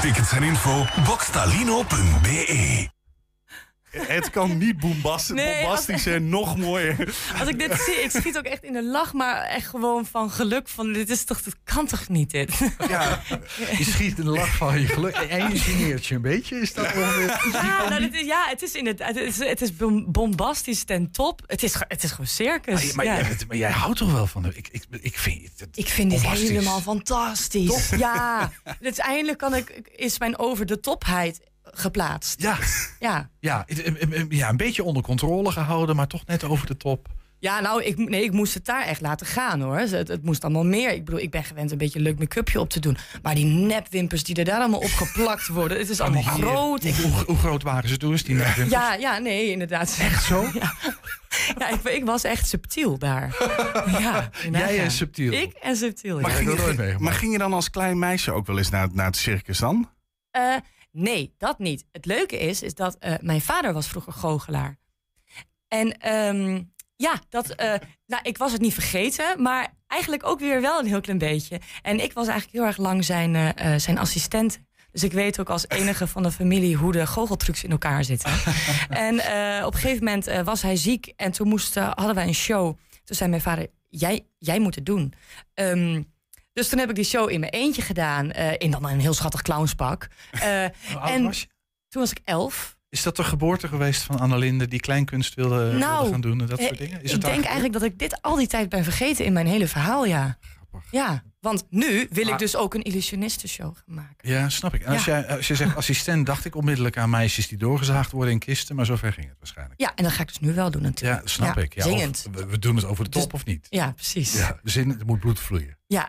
Tickets en info boxtalino.be Het kan niet bombast- Nee, bombastisch en nog mooier. Als ik dit zie, ik schiet ook echt in de lach, maar echt gewoon van geluk. Van, dit is toch, dit kan toch niet, dit? Ja, je schiet in de lach van je geluk. En je geneert je een beetje. Is dat ongeveer? Ja, nou, dit is, ja het is inderdaad, het is, het is bom- bombastisch ten top. Het is, het is gewoon circus. Maar, ja. jij, maar jij houdt toch wel van... de- Ik, ik, ik vind het Ik vind dit helemaal fantastisch. Ja, uiteindelijk kan ik, is mijn over de topheid geplaatst. Ja. Ja. Ja, ja, een beetje onder controle gehouden, maar toch net over de top. Ja, nou, ik, nee, ik moest het daar echt laten gaan hoor. Het, het moest allemaal meer. Ik bedoel, ik ben gewend een beetje leuk make-upje op te doen. Maar die nepwimpers die er daar allemaal op geplakt worden, het is allemaal eh, groot. Hoe, hoe, hoe groot waren ze toen? Is die nepwimpers? Ja, ja, nee, inderdaad. Echt zo? Ja, ja ik, ik was echt subtiel daar. Ja, Jij en subtiel. Ik en subtiel, Maar ja. ging, je, maar ging je dan als klein meisje ook wel eens naar, naar het circus dan? Eh, nee, dat niet. Het leuke is, is dat eh, mijn vader was vroeger goochelaar. En ehm, ja, dat, eh, nou, ik was het niet vergeten, maar eigenlijk ook weer wel een heel klein beetje. En ik was eigenlijk heel erg lang zijn, eh, zijn assistent. Dus ik weet ook als enige van de familie hoe de goocheltrucs in elkaar zitten. en op een gegeven moment was hij ziek en toen moesten, hadden wij een show. Toen zei mijn vader, jij, jij moet het doen. Ehm, dus toen heb ik die show in mijn eentje gedaan. eh, in dan een heel schattig clownspak. Oud en was je? toen was ik elf. Is dat de geboorte geweest van Annelinde die kleinkunst wilde, wilde nou, gaan doen en dat eh, soort dingen? Is ik het denk eigenlijk dat ik dit al die tijd ben vergeten in mijn hele verhaal, ja. Ja, want nu wil ik dus ook een illusionistenshow gaan maken. Ja, snap ik. En als, Ja. jij, als je zegt assistent, dacht ik onmiddellijk aan meisjes die doorgezaagd worden in kisten, maar zover ging het waarschijnlijk. Ja, en dat ga ik dus nu wel doen natuurlijk. Ja, snap ik. Ja, zingend. we, we doen het over de top of niet? Ja, precies. Ja, zin, er moet bloed vloeien. Ja.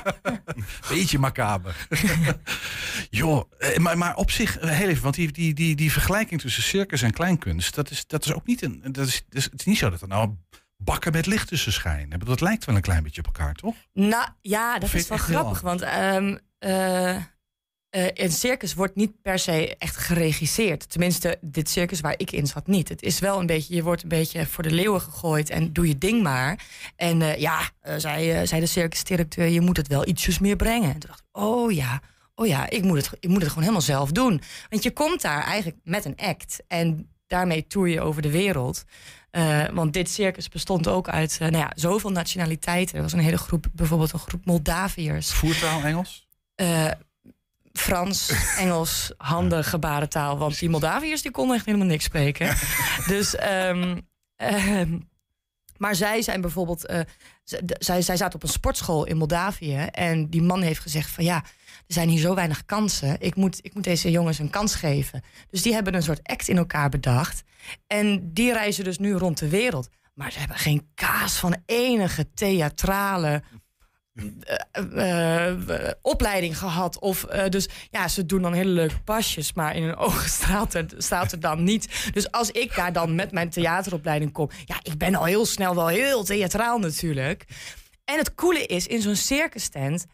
Beetje macaber. Joh, eh, maar, maar op zich, eh, heel even, want die, die, die, die vergelijking tussen circus en kleinkunst, dat is, dat is ook niet een. Dat is, dat is, het is niet zo dat er nou bakken met licht tussen schijnen. Dat lijkt wel een klein beetje op elkaar, toch? Nou ja, dat is wel grappig. Want ehm, eh, eh, een circus wordt niet per se echt geregisseerd. Tenminste, dit circus waar ik in zat niet. Het is wel een beetje, je wordt een beetje voor de leeuwen gegooid en doe je ding maar. En eh, ja, zei, zei de circusdirecteur, je moet het wel ietsjes meer brengen. En toen dacht ik, oh ja, oh ja, ik moet, het, ik moet het gewoon helemaal zelf doen. Want je komt daar eigenlijk met een act en daarmee toer je over de wereld. Eh, want dit circus bestond ook uit eh, nou ja, zoveel nationaliteiten. Er was een hele groep, bijvoorbeeld een groep Moldaviërs. Voertaal Engels? Eh, Frans, Engels, handen, gebarentaal. Want die Moldaviërs die konden echt helemaal niks spreken. dus, ehm, ehm, maar zij zijn bijvoorbeeld... zij, zij zaten op een sportschool in Moldavië. En die man heeft gezegd van ja, er zijn hier zo weinig kansen. Ik moet, ik moet deze jongens een kans geven. Dus die hebben een soort act in elkaar bedacht. En die reizen dus nu rond de wereld. Maar ze hebben geen kaas van enige theatrale eh, eh, opleiding gehad. Of, eh, dus ja, ze doen dan hele leuke pasjes, maar in hun ogen straalt er, straalt er dan niet. Dus als ik daar dan met mijn theateropleiding kom, ja, ik ben al heel snel wel heel theatraal natuurlijk. En het coole is, in zo'n circus tent,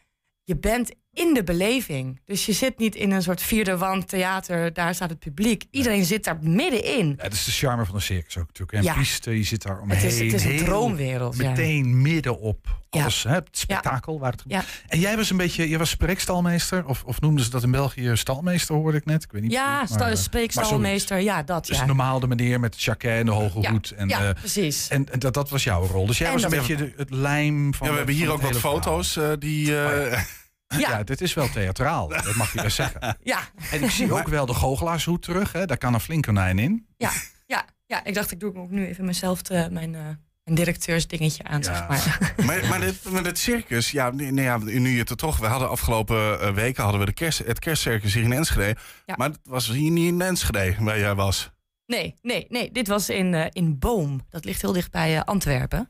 je bent in de beleving. Dus je zit niet in een soort vierde wand theater, daar staat het publiek. Iedereen zit daar middenin. Ja, dat is de charme van een circus ook natuurlijk. En Ja. piste, je zit daar omheen. Het is- het is een heel- droomwereld, ja. Meteen midden op alles, hè, het spektakel. Waar het Ja. En jij was een beetje, je was spreekstalmeester, of, of noemden ze dat in België stalmeester, hoorde ik net. Ik weet niet Ja, precies, sta- maar, eh, spreekstalmeester, ja, dat Dus ja. normaal de meneer met de jacket en de hoge Ja, hoed. En, ja, eh, precies. En, en dat, dat was jouw rol. Dus jij En was een beetje de- het lijm van Ja, we hebben hier ook het wat foto's eh, die... eh, Ja. dit is wel theatraal, dat mag je best zeggen. Ja. En ik zie ook wel de goochelaarshoed terug, hè. daar kan een flink konijn in. Ja, ja. Ja, ik dacht ik doe ook nu even mezelf te, mijn, uh, mijn directeursdingetje aan, zeg maar. maar, maar, dit, maar dit circus, ja, nee, ja, nu je het er toch... We hadden afgelopen uh, weken hadden we de kerst, het kerstcircus hier in Enschede. Ja. Maar het was hier niet in Enschede waar jij was. Nee, nee, nee. Dit was in, uh, in Boom. Dat ligt heel dicht bij Antwerpen.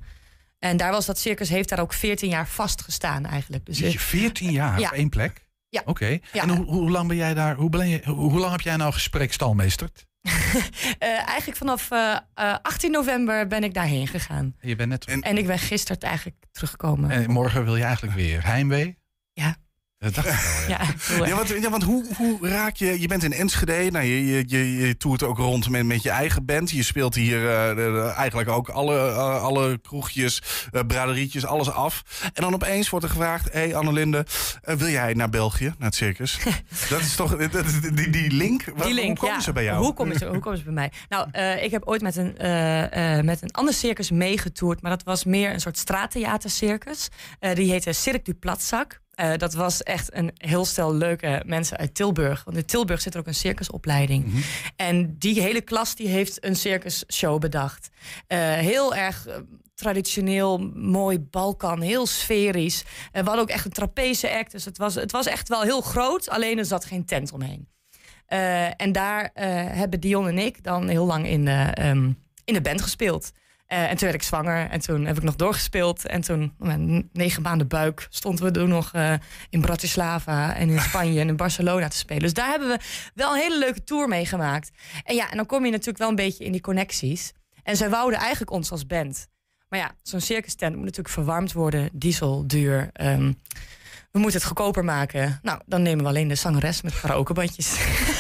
En daar was dat circus, heeft daar ook 14 jaar vastgestaan eigenlijk. Dus, je 14 jaar ja. op één plek? Ja. Oké. En hoe, hoe, lang ben jij daar? Hoe, ben je, hoe lang heb jij nou gesprekstalmeesterd? uh, eigenlijk vanaf uh, uh, 18 november ben ik daarheen gegaan. Je bent net... En, en ik ben gisteren eigenlijk teruggekomen. En morgen wil je eigenlijk weer heimwee? Ja. Dat dacht ik wel, ja. ja, ja, want, ja, want hoe, hoe raak je... Je bent in Enschede, nou, je, je, je, je toert ook rond met, met je eigen band. Je speelt hier uh, eigenlijk ook alle, uh, alle kroegjes, uh, braderietjes, alles af. En dan opeens wordt er gevraagd... Hé, hey, Annelinde, wil jij naar België, naar het circus? dat is toch... Dat, die, die link? Die link, hoe komen ja. ze bij jou? Hoe komen ze, hoe komen ze bij mij? Nou, ik heb ooit met een, met een ander circus meegetoerd. Maar dat was meer een soort straattheatercircus. die heette Cirque du Platzak. Uh, dat was echt een heel stel leuke mensen uit Tilburg. Want in Tilburg zit er ook een circusopleiding. Mm -hmm. En die hele klas die heeft een circusshow bedacht. Uh, heel erg uh, traditioneel, mooi Balkan, heel sferisch. we hadden ook echt een trapeze act. Dus het was, het was echt wel heel groot, alleen er zat geen tent omheen. en daar hebben Dion en ik dan heel lang in de, um, in de band gespeeld. Uh, en toen werd ik zwanger en toen heb ik nog doorgespeeld. En toen, met negen maanden buik, stonden we toen nog uh, in Bratislava en in Spanje en in Barcelona te spelen. Dus daar hebben we wel een hele leuke tour mee gemaakt. En ja, en dan kom je natuurlijk wel een beetje in die connecties. En zij wouden eigenlijk ons als band. Maar ja, zo'n circus tent moet natuurlijk verwarmd worden, diesel, duur. Um, we moeten het goedkoper maken. Nou, dan nemen we alleen de zangeres met karaokebandjes.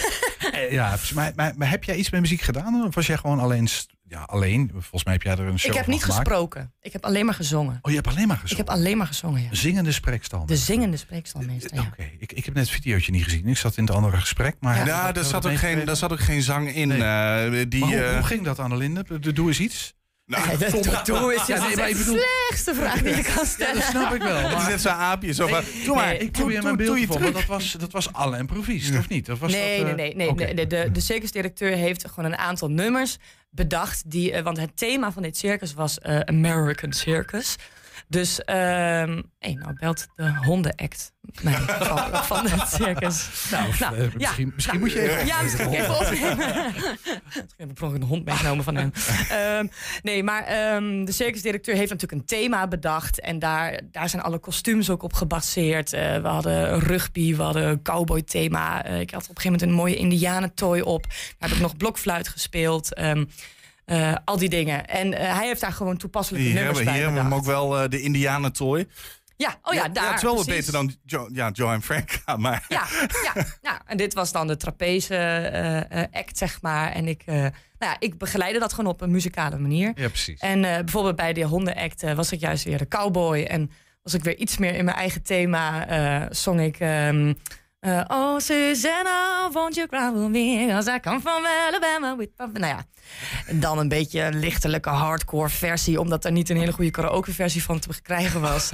ja, maar, maar, maar, heb jij iets met muziek gedaan? Of was jij gewoon alleen ja, alleen. Volgens mij heb jij er een show Ik heb niet gemaakt. gesproken. Ik heb alleen maar gezongen. Oh, je hebt alleen maar gezongen? Ik heb alleen maar gezongen, ja. Zingende spreekstal. De zingende spreekstalmeester, ja. Oké, okay. ik, ik heb net het videootje niet gezien. Ik zat in het andere gesprek. Maar ja, ja daar, zat ook geen, daar zat ook geen zang in. Nee. Uh, die, maar hoe, uh... hoe ging dat, Annelinde? Doe eens iets. Nou, dat is ja, nee, de bedoel... slechtste vraag die je kan stellen. Ja, dat snap ik wel. Maar... Het is net zo'n aapje. Zo van, nee, doe maar, nee, ik probeer mijn beeld te maar dat was, dat was alle improviest, of niet? Of was nee, dat, nee, nee, nee, okay. nee. De, de circusdirecteur heeft gewoon een aantal nummers bedacht. Die, uh, want het thema van dit circus was uh, American Circus. Dus, um, hey, nou belt de hondenact mij van, van het circus. Nou, nou uh, misschien, misschien nou, moet je even Ja, misschien even opnemen. Ik heb per een hond meegenomen van hem. um, nee, maar um, de circusdirecteur heeft natuurlijk een thema bedacht. En daar, daar zijn alle kostuums ook op gebaseerd. Uh, we hadden rugby, we hadden een cowboy thema. Uh, ik had op een gegeven moment een mooie indianentooi op. Daar heb ik nog blokfluit gespeeld. Uh, al die dingen. En uh, hij heeft daar gewoon toepasselijke hier nummers hebben, bij Hier hebben we hem ook wel uh, de Indianentooi. Ja, oh ja, daar. Ja, het is wel wat beter dan jo ja, Johan Frank. Maar. Ja, ja, ja, en dit was dan de trapeze uh, act, zeg maar. En ik, uh, nou ja, ik begeleide dat gewoon op een muzikale manier. Ja, precies. En uh, bijvoorbeeld bij de hondenact uh, was ik juist weer de cowboy. En was ik weer iets meer in mijn eigen thema. Uh, zong ik... Um, uh, oh, Susanna, won't you cry with me? As I come from Alabama with... Nou ja, dan een beetje een lichtelijke hardcore versie... omdat er niet een hele goede karaoke versie van te krijgen was.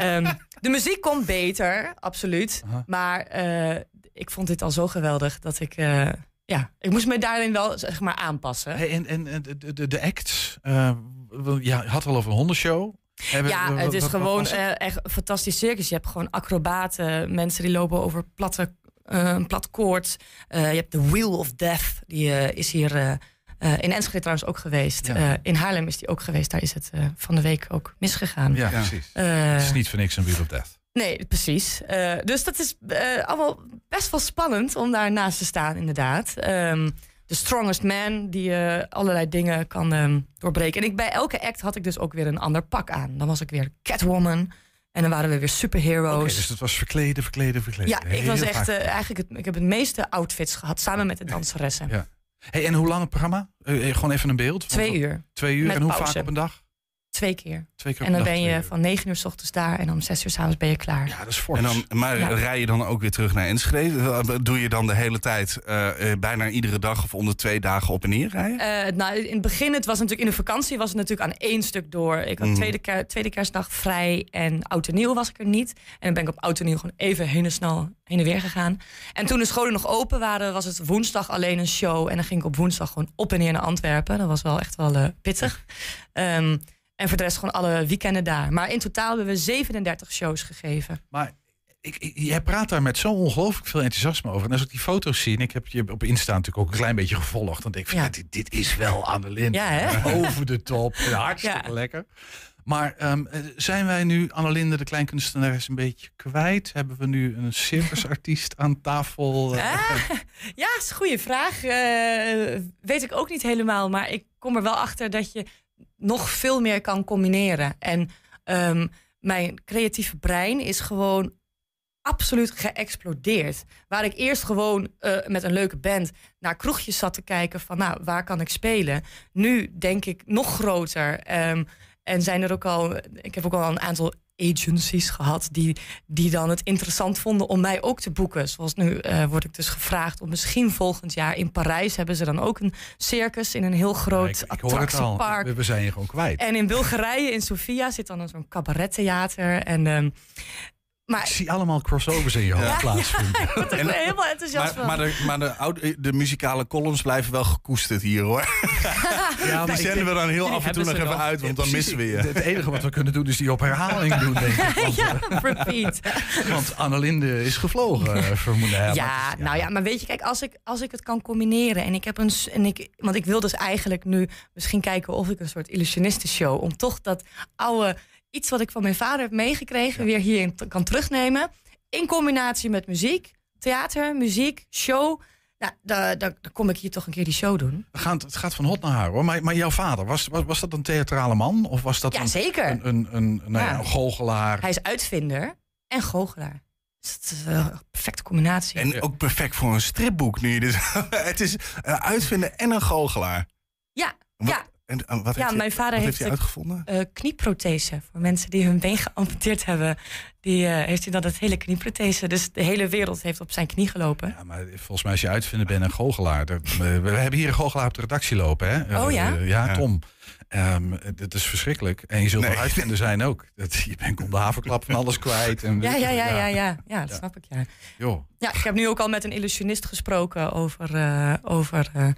um, de muziek komt beter, absoluut. Uh -huh. Maar uh, ik vond dit al zo geweldig dat ik... Uh, ja, ik moest me daarin wel zeg maar aanpassen. Hey, en, en de, de, de acts, uh, ja, je had al over een hondenshow. Hebben, ja, het is wat, gewoon wat uh, echt een fantastisch circus. Je hebt gewoon acrobaten, mensen die lopen over platte, uh, een plat koord. Uh, je hebt de Wheel of Death, die is hier in Enschede trouwens ook geweest. Ja. in Haarlem is die ook geweest. Daar is het van de week ook misgegaan. Ja, precies. het is niet voor niks een Wheel of Death. Nee, precies. Uh, dus dat is uh, allemaal best wel spannend om daar naast te staan, inderdaad. Um, de strongest man die uh, allerlei dingen kan um, doorbreken. En ik, bij elke act had ik dus ook weer een ander pak aan. Dan was ik weer Catwoman. En dan waren we weer superheroes. Okay, dus dat was verkleden, verkleden, verkleden. Ja, ik was echt eigenlijk het, ik heb het meeste outfits gehad samen met de danseressen. Ja. Hey, en hoe lang het programma? gewoon even een beeld. Twee uur. Twee uur. Met en hoe pauze. vaak op een dag? Twee keer. Twee keer en dan ben je van negen uur s ochtends daar en om zes uur s'avonds ben je klaar. Ja, dat is En dan, maar Ja. rij je dan ook weer terug naar Enschede? Doe je dan de hele tijd, eh, eh, bijna iedere dag of onder twee dagen op en neer rijden? Eh, nou, in het begin, het was natuurlijk in de vakantie, was het natuurlijk aan één stuk door. Ik had Mhm. tweede, ker- tweede kerstdag vrij en oud en nieuw was ik er niet. En dan ben ik op oud en nieuw gewoon even heen en snel heen en weer gegaan. En toen de scholen nog open waren, was het woensdag alleen een show. En dan ging ik op woensdag gewoon op en neer naar Antwerpen. Dat was wel echt wel eh, pittig. Ehm, en voor de rest gewoon alle weekenden daar. Maar in totaal hebben we 37 shows gegeven. Maar ik, ik- jij praat daar met zo ongelooflijk veel enthousiasme over. En als ik die foto's zie, en ik heb je op Insta natuurlijk ook een klein beetje gevolgd, dan denk ik van, Ja. dit, dit is wel Annelien. Ja, hè? Over de top. Hartstikke Ja. lekker. Maar ehm, eh, zijn wij nu Annelinde, de kleinkunstenares, een beetje kwijt? Hebben we nu een circusartiest aan tafel? Eh, Ja, is een goede vraag. Eh, weet ik ook niet helemaal. Maar ik kom er wel achter dat je nog veel meer kan combineren. En ehm, mijn creatieve brein is gewoon absoluut geëxplodeerd. Waar ik eerst gewoon eh, met een leuke band naar kroegjes zat te kijken van nou, waar kan ik spelen? Nu denk ik nog groter. Ehm, en zijn er ook al, ik heb ook al een aantal agencies gehad die, die dan het interessant vonden om mij ook te boeken. Zoals nu eh, word ik dus gevraagd om misschien volgend jaar in Parijs hebben ze dan ook een circus in een heel groot ik al. attractiepark. We, we zijn je gewoon kwijt. En in Bulgarije, in Sofia, zit dan zo'n cabarettheater. En, ehm, maar Ik zie allemaal crossovers in je hoofd Ja. plaatsvinden. ik word er helemaal enthousiast Maar, van. maar, de, maar de, oude, de muzikale columns blijven wel gekoesterd hier hoor. Ja, die zenden we dan heel af en toe nog even uit, want dan missen we je. Het enige wat we kunnen doen is die op herhaling doen, denk ik. Want, ja, repeat. want Annelinde is gevlogen, eh, vermoeden. hè. Ja, nou ja, maar weet je, kijk, als ik, als ik het kan combineren en ik heb een. En ik, want ik wil dus eigenlijk nu misschien kijken of ik een soort illusionistenshow. om toch dat oude. Iets wat ik van mijn vader heb meegekregen. weer hierin te- kan terugnemen. In combinatie met muziek, theater, muziek, show. Nou, dan, dan, dan kom ik hier toch een keer die show doen. We gaan, het gaat van hot naar haar hoor. Maar, maar jouw vader, was, was, was dat een theatrale man? Of was dat Ja, een, zeker. een, een, een, nou ja, een goochelaar? Hij is uitvinder en goochelaar. Dus dat is een perfecte combinatie. En ook perfect voor een stripboek nu. Dus, het is een uitvinder en een goochelaar. Ja, Wat, ja. En, wat ja, heeft mijn vader wat heeft, hij de, uitgevonden? eh, knieprothese. Voor mensen die hun been geamputeerd hebben. Die eh, heeft hij dan het hele knieprothese. Dus de hele wereld heeft op zijn knie gelopen. Ja, maar volgens mij als je uitvinder bent een goochelaar. dat- we, we hebben hier een goochelaar op de redactie lopen. Hè? Oh, ja? Eh, ja. Tom. Ehm, dat is verschrikkelijk. En je zult Nee. wel uitvinder zijn ook. Dat, je bent om de haverklap van alles kwijt. En Ja, ja, ja, ja, ja. Ja, dat snap ik, ja. Joh. Ja, ik heb nu ook al met een illusionist gesproken over, eh, over eh,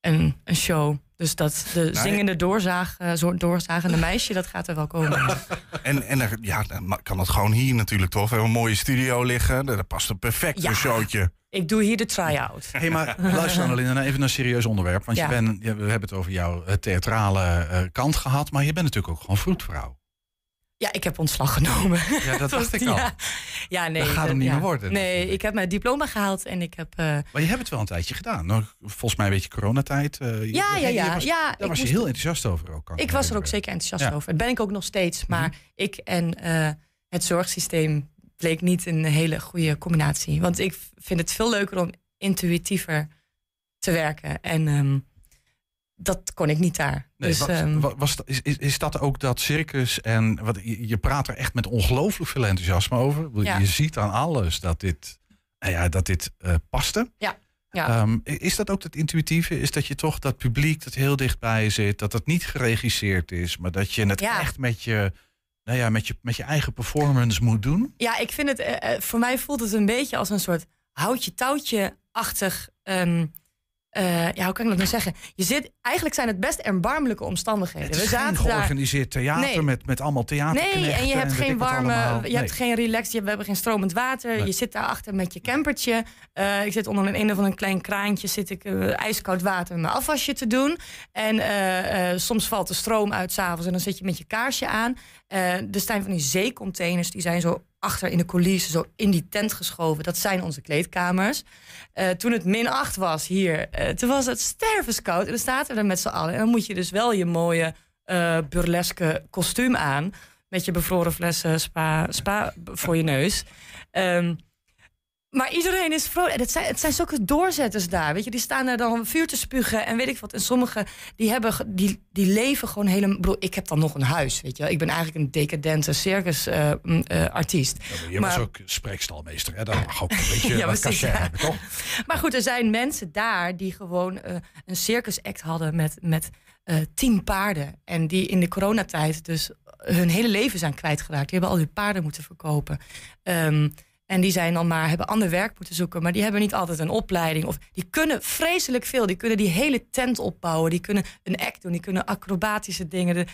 een, een show. Dus dat de zingende doorzaag, eh, doorzagende meisje, dat gaat er wel komen. En, en er- ja, dan kan dat gewoon hier natuurlijk toch. We hebben een mooie studio liggen. Daar past een perfect Ja. een showtje. Ik doe hier de try-out. Hé, maar luister Annelien, nou even naar een serieus onderwerp. Want Ja. je bent, we hebben het over jouw eh, theatrale eh, kant gehad. Maar je bent natuurlijk ook gewoon vroedvrouw. Ja, ik heb ontslag genomen. Ja, dat dacht ik al. Ja, ja nee. Dat gaat hem niet ja. meer worden, Nee, ik heb mijn diploma gehaald en ik heb... eh, Maar je hebt het wel een tijdje gedaan. Nou, volgens mij een beetje coronatijd. eh, je- Ja, ja, ja. was, ja Daar ik was je heel enthousiast over ook. Ik was er ook zeker enthousiast Ja. Mhm. over. Dat ben ik ook nog steeds. Maar ik en eh, het zorgsysteem bleek niet een hele goede combinatie. Want ik vind het veel leuker om intuïtiever te werken. En ehm, dat kon ik niet daar. Nee, dus, was, ehm, wa- was, is, is, is dat ook dat circus? En wat, je, je praat er echt met ongelooflijk veel enthousiasme over. Ja. Je ziet aan alles dat dit, nou ja, dat dit eh, paste. ja, ja. Ehm, is dat ook het intuïtieve? Is dat je toch dat publiek dat heel dichtbij zit, dat het niet geregisseerd is, maar dat je het Ja. echt met je, nou ja, met je, met je eigen performance moet doen? Ja, ik vind het, eh, eh, voor mij voelt het een beetje als een soort houtje-touwtje-achtig. ehm, eh, ja, hoe kan ik dat nou zeggen? Je zit, eigenlijk zijn het best erbarmelijke omstandigheden. Het is We geen zaten daar. georganiseerd theater Nee. met, met allemaal theaterknechten. Nee, en je hebt geen warme, je Nee. hebt geen relax, je, we hebben geen stromend water. Nee. Je zit daarachter met je campertje. Eh, ik zit onder een een of een klein kraantje, zit ik eh, ijskoud water mijn afwasje te doen. En soms valt de stroom uit s'avonds en dan zit je met je kaarsje aan. Eh, er zijn van die zeecontainers, die zijn zo achter in de coulissen, zo in die tent geschoven. Dat zijn onze kleedkamers. Eh, toen het min 8 was hier, eh, toen was het stervenskoud. En dan staat er met z'n allen. En dan moet je dus wel je mooie burleske kostuum aan. Met je bevroren flessen spa, spa voor je neus. Ehm, Maar iedereen is vrolijk. Het zijn, het zijn zulke doorzetters daar. Weet je, die staan daar dan vuur te spugen en weet ik wat. En sommigen die hebben, die, die leven gewoon helemaal. Ik heb dan nog een huis, weet je. Ik ben eigenlijk een decadente circusartiest. Je was ook spreekstalmeester, hè? Dat mag ook een beetje Ja, wat precies, cachet ja. hebben, toch? Maar goed, er zijn mensen daar die gewoon eh, een circusact hadden met, met eh, tien paarden. En die in de coronatijd dus hun hele leven zijn kwijtgeraakt. Die hebben al die paarden moeten verkopen. Ehm, en die zijn dan maar, hebben ander werk moeten zoeken. Maar die hebben niet altijd een opleiding. Of die kunnen vreselijk veel. Die kunnen die hele tent opbouwen. Die kunnen een act doen. Die kunnen acrobatische dingen. De-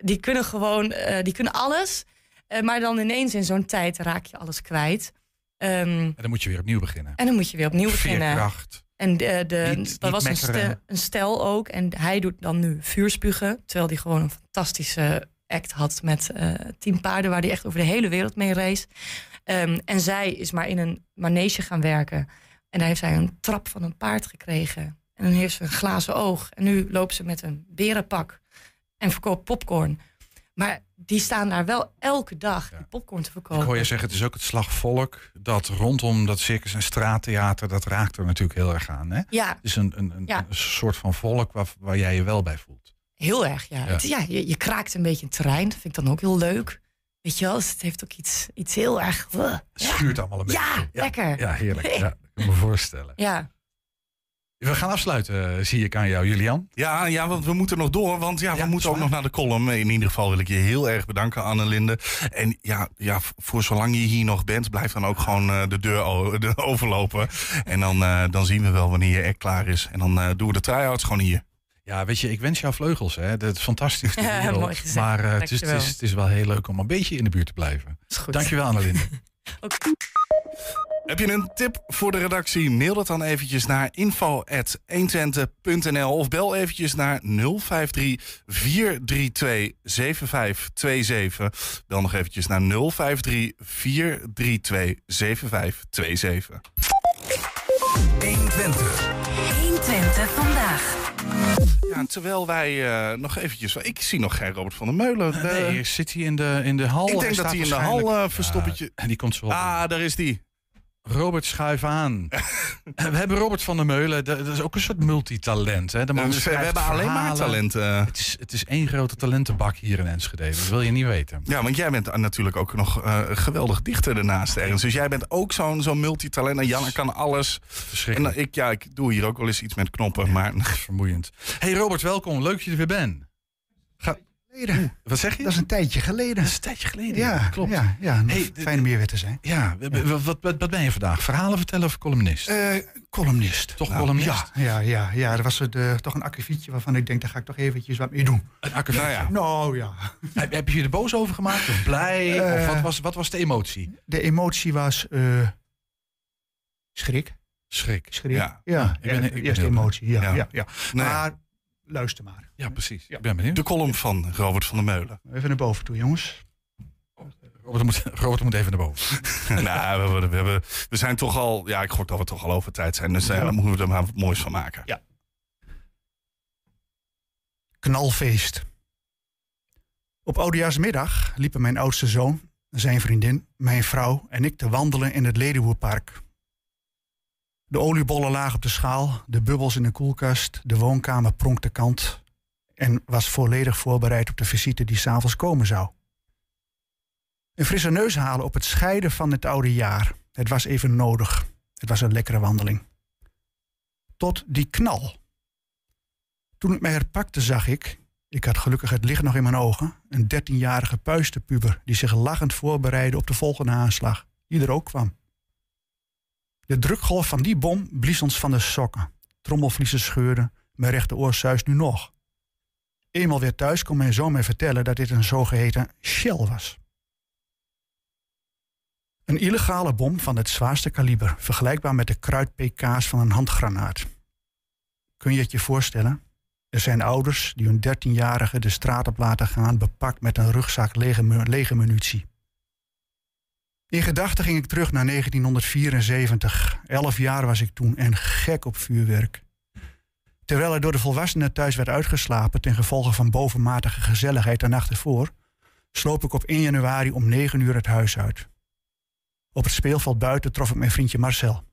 Die kunnen gewoon, eh, die kunnen alles. Eh, maar dan ineens in zo'n tijd raak je alles kwijt. Ehm, En dan moet je weer opnieuw beginnen. en dan moet je weer opnieuw beginnen. Veerkracht. En de, de, Niet- dat niet was een, stel, een stel ook. En hij doet dan nu vuurspugen. Terwijl hij gewoon een fantastische act had met eh tien paarden... waar hij echt over de hele wereld mee race. Ehm, en zij is maar in een manege gaan werken. En daar heeft zij een trap van een paard gekregen. En dan heeft ze een glazen oog. En nu loopt ze met een berenpak en verkoopt popcorn. Maar die staan daar wel elke dag die popcorn te verkopen. Ik hoor je zeggen, het is ook het slagvolk dat rondom dat circus en straattheater, dat raakt er natuurlijk heel erg aan. Hè? Ja. Het is een, een, een, Ja. een soort van volk waar, waar jij je wel bij voelt. Heel erg, ja. Ja. Het- ja je, je kraakt een beetje een terrein. Dat vind ik dan ook heel leuk. Weet je wel, dus het heeft ook iets, iets heel erg... uh, Het schuurt allemaal een Ja, beetje. lekker. Ja, heerlijk. Ja, ik kan me voorstellen. Ja. We gaan afsluiten, eh, zie ik aan jou, Julian. Ja, ja, want we moeten nog door. Want ja, we moeten ook nog naar de column. In ieder geval wil ik je heel erg bedanken, Annelinde. En ja, ja voor zolang je hier nog bent, blijf dan ook gewoon eh, de deur overlopen. En dan, eh, dan zien we wel wanneer je echt klaar is. En dan eh, doen we de try-outs gewoon hier. Ja, weet je, ik wens jou vleugels. Hè. Dat is fantastisch. Ja, wereld. mooi gezegd. Maar eh, het, is, het, Dankjewel. is, het is wel heel leuk om een beetje in de buurt te blijven. Is goed. Dankjewel, Annelinde. Heb je een tip voor de redactie? Mail dat dan eventjes naar info.120.nl of bel eventjes naar 053 432 7527. Bel nog eventjes naar 053 432 7527. 120. 120 vandaag. Ja, terwijl wij eh, nog eventjes... Ik zie nog geen Robert van der Meulen. Eh, Nee, zit hij in de, in de hal? Ik denk dat hij in de hal uh, verstoppertje... En die komt zo op. Ah, daar is die. Robert, schuif aan. we hebben Robert van der Meulen. Dat is ook een soort multitalent. Hè? De man Dus we hebben alleen maar talenten. Het is, het is één grote talentenbak hier in Enschede. Dat wil je niet weten. Ja, want jij bent natuurlijk ook nog eh, geweldig dichter daarnaast ergens. Dus jij bent ook zo'n zo'n multitalent. En Janne kan alles. En dan, ik, ja, ik doe hier ook wel eens iets met knoppen. Maar... Vermoeiend. Hey Robert, welkom. Leuk dat je er weer bent. Wat zeg je? Dat is een tijdje geleden. Dat is een tijdje geleden. Ja, klopt. Ja, ja Hey, fijn om hier weer te zijn. Ja, wat, wat, wat ben je vandaag? Verhalen vertellen of columnist? Eh, columnist. Toch Nou, columnist? Ja, ja, ja, ja. er was het, eh, toch een akkefietje waarvan ik denk, daar ga ik toch eventjes wat mee doen. Een akkefietje? Nou ja. Nou ja. Heb, heb je je er boos over gemaakt? Of blij? Eh, of wat was, wat was de emotie? De emotie was schrik. Schrik. Schrik. Ja. Ja, ik ben- ik ben eerste heel emotie. Ja, Ja. ja. Maar luister maar. Ja, precies. Ik ben benieuwd. De column van Robert van der Meulen. Even naar boven toe, jongens. Robert moet, Robert moet even naar boven. nou, we, hebben- we, we zijn toch al... Ja, ik gok dat we toch al over tijd zijn. Dus eh, Ja. daar moeten we er maar wat moois van maken. Ja. Knalfeest. Op oudejaarsmiddag liepen mijn oudste zoon, zijn vriendin, mijn vrouw en ik te wandelen in het Ledenwoerpark. De oliebollen lagen op de schaal, de bubbels in de koelkast, de woonkamer pronkte kant en was volledig voorbereid op de visite die s'avonds komen zou. Een frisse neus halen op het scheiden van het oude jaar. Het was even nodig. Het was een lekkere wandeling. Tot die knal. Toen ik mij herpakte, zag ik, ik had gelukkig het licht nog in mijn ogen, een dertienjarige puistenpuber die zich lachend voorbereidde op de volgende aanslag, die er ook kwam. De drukgolf van die bom blies ons van de sokken. Trommelvliezen scheurden, mijn rechteroor zuist nu nog. Eenmaal weer thuis kon mijn zoon mij vertellen dat dit een zogeheten shell was. Een illegale bom van het zwaarste kaliber, vergelijkbaar met de kruid-PK's van een handgranaat. Kun je het je voorstellen? Er zijn ouders die hun dertienjarige de straat op laten gaan, bepakt met een rugzak lege, lege munitie. In gedachten ging ik terug naar 1974. Elf jaar was ik toen en gek op vuurwerk. Terwijl er door de volwassenen thuis werd uitgeslapen ten gevolge van bovenmatige gezelligheid de nacht ervoor, sloop ik op 1 januari om 9 uur het huis uit. Op het speelveld buiten trof ik mijn vriendje Marcel.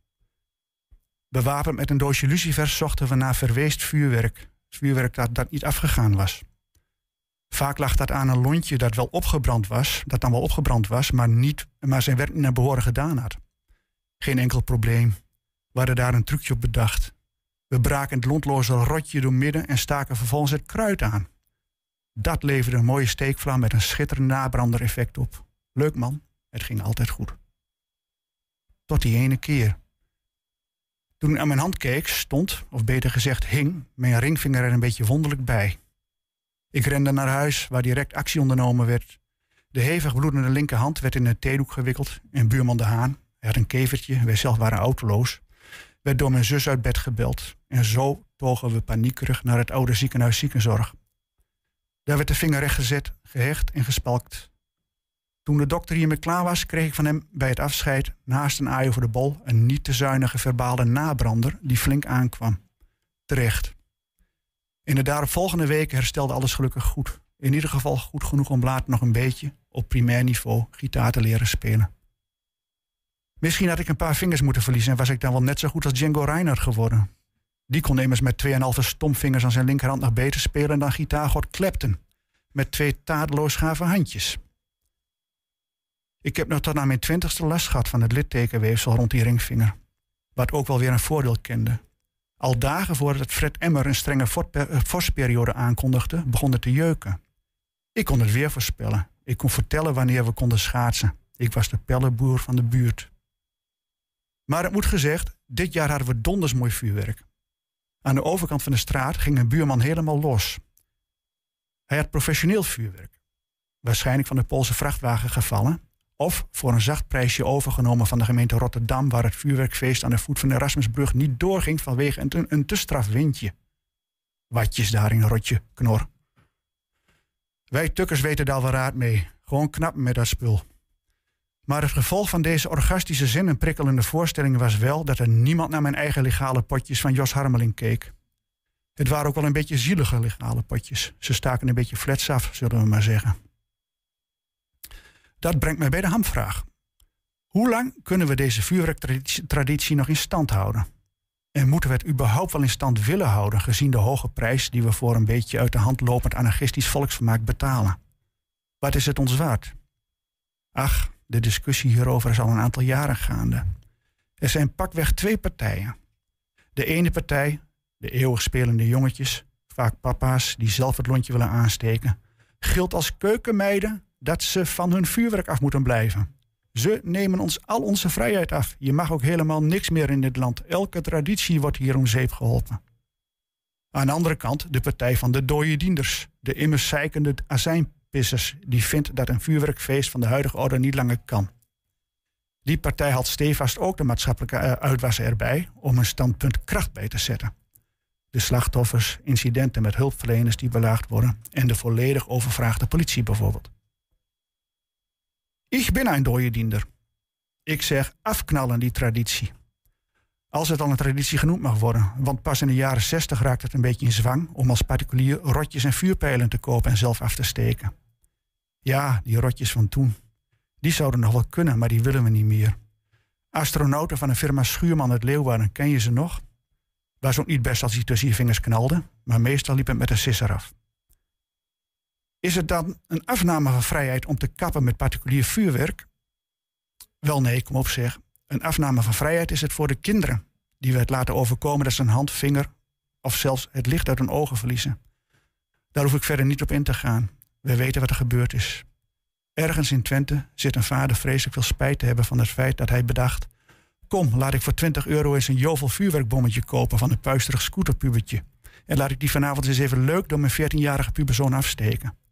Bewapend met een doosje lucifers zochten we naar verweest vuurwerk. Vuurwerk dat, dat niet afgegaan was. Vaak lag dat aan een lontje dat wel opgebrand was, dat dan wel opgebrand was, maar, niet, maar zijn werk niet naar behoren gedaan had. Geen enkel probleem. We hadden daar een trucje op bedacht. We braken het lontloze rotje door midden en staken vervolgens het kruid aan. Dat leverde een mooie steekvlam met een schitterend nabrandereffect op. Leuk man, het ging altijd goed. Tot die ene keer. Toen ik aan mijn hand keek, stond, of beter gezegd hing, mijn ringvinger er een beetje wonderlijk bij. Ik rende naar huis, waar direct actie ondernomen werd. De hevig bloedende linkerhand werd in een theedoek gewikkeld en buurman De Haan, hij had een kevertje, wij zelf waren autoloos, werd door mijn zus uit bed gebeld. En zo togen we paniekerig naar het oude ziekenhuis ziekenzorg. Daar werd de vinger rechtgezet, gehecht en gespalkt. Toen de dokter hiermee klaar was, kreeg ik van hem bij het afscheid naast een aai over de bol een niet te zuinige verbale nabrander die flink aankwam. Terecht. In de daaropvolgende weken herstelde alles gelukkig goed. In ieder geval goed genoeg om later nog een beetje op primair niveau gitaar te leren spelen. Misschien had ik een paar vingers moeten verliezen en was ik dan wel net zo goed als Django Reinhardt geworden. Die kon immers met 2,5 stomvingers aan zijn linkerhand nog beter spelen dan gitaargod Clapton. Met twee tadeloos gave handjes. Ik heb nog tot aan mijn twintigste last gehad van het littekenweefsel rond die ringvinger. Wat ook wel weer een voordeel kende. Al dagen voordat Fred Emmer een strenge eh, vorstperiode aankondigde, begon het te jeuken. Ik kon het weer voorspellen. Ik kon vertellen wanneer we konden schaatsen. Ik was de pellenboer van de buurt. Maar het moet gezegd, dit jaar hadden we donders mooi vuurwerk. Aan de overkant van de straat ging een buurman helemaal los. Hij had professioneel vuurwerk. Waarschijnlijk van de Poolse vrachtwagen gevallen. Of voor een zacht prijsje overgenomen van de gemeente Rotterdam, waar het vuurwerkfeest aan de voet van de Erasmusbrug niet doorging vanwege een, een te straf windje. Watjes daar in rotje, knor. Wij tukkers weten daar wel raad mee. Gewoon knap met dat spul. Maar het gevolg van deze orgastische zin en prikkelende voorstellingen was wel dat er niemand naar mijn eigen legale potjes van Jos Harmeling keek. Het waren ook wel een beetje zielige legale potjes. Ze staken een beetje flats af, zullen we maar zeggen. Dat brengt mij bij de hamvraag. Hoe lang kunnen we deze vuurwerktraditie nog in stand houden? En moeten we het überhaupt wel in stand willen houden, gezien de hoge prijs die we voor een beetje uit de hand lopend anarchistisch volksvermaak betalen? Wat is het ons waard? Ach, de discussie hierover is al een aantal jaren gaande. Er zijn pakweg twee partijen. De ene partij, de eeuwig spelende jongetjes, vaak papa's die zelf het lontje willen aansteken, gilt als keukenmeiden dat ze van hun vuurwerk af moeten blijven. Ze nemen ons al onze vrijheid af. Je mag ook helemaal niks meer in dit land. Elke traditie wordt hier om zeep geholpen. Aan de andere kant de partij van de dode dienders, de immers zeikende azijnpissers, die vindt dat een vuurwerkfeest van de huidige orde niet langer kan. Die partij had stevast ook de maatschappelijke eh, uitwassen erbij om een standpunt kracht bij te zetten. De slachtoffers, incidenten met hulpverleners die belaagd worden en de volledig overvraagde politie bijvoorbeeld. Ik ben een dode diender. Ik zeg afknallen die traditie. Als het al een traditie genoemd mag worden, want pas in de jaren 60 raakt het een beetje in zwang om als particulier rotjes en vuurpijlen te kopen en zelf af te steken. Ja, die rotjes van toen. Die zouden nog wel kunnen, maar die willen we niet meer. Astronauten van de firma Schuurman uit Leeuwarden, ken je ze nog? Was ook niet best als hij tussen je vingers knalde, maar meestal liep het met een sisser af. Is het dan een afname van vrijheid om te kappen met particulier vuurwerk? Wel nee, kom op zeg. Een afname van vrijheid is het voor de kinderen, die we het laten overkomen dat ze een hand, vinger of zelfs het licht uit hun ogen verliezen. Daar hoef ik verder niet op in te gaan. We weten wat er gebeurd is. Ergens in Twente zit een vader vreselijk veel spijt te hebben van het feit dat hij bedacht: Kom, laat ik voor 20 euro eens een jovel vuurwerkbommetje kopen van een puisterig scooterpubertje. En laat ik die vanavond eens even leuk door mijn 14-jarige puberzoon afsteken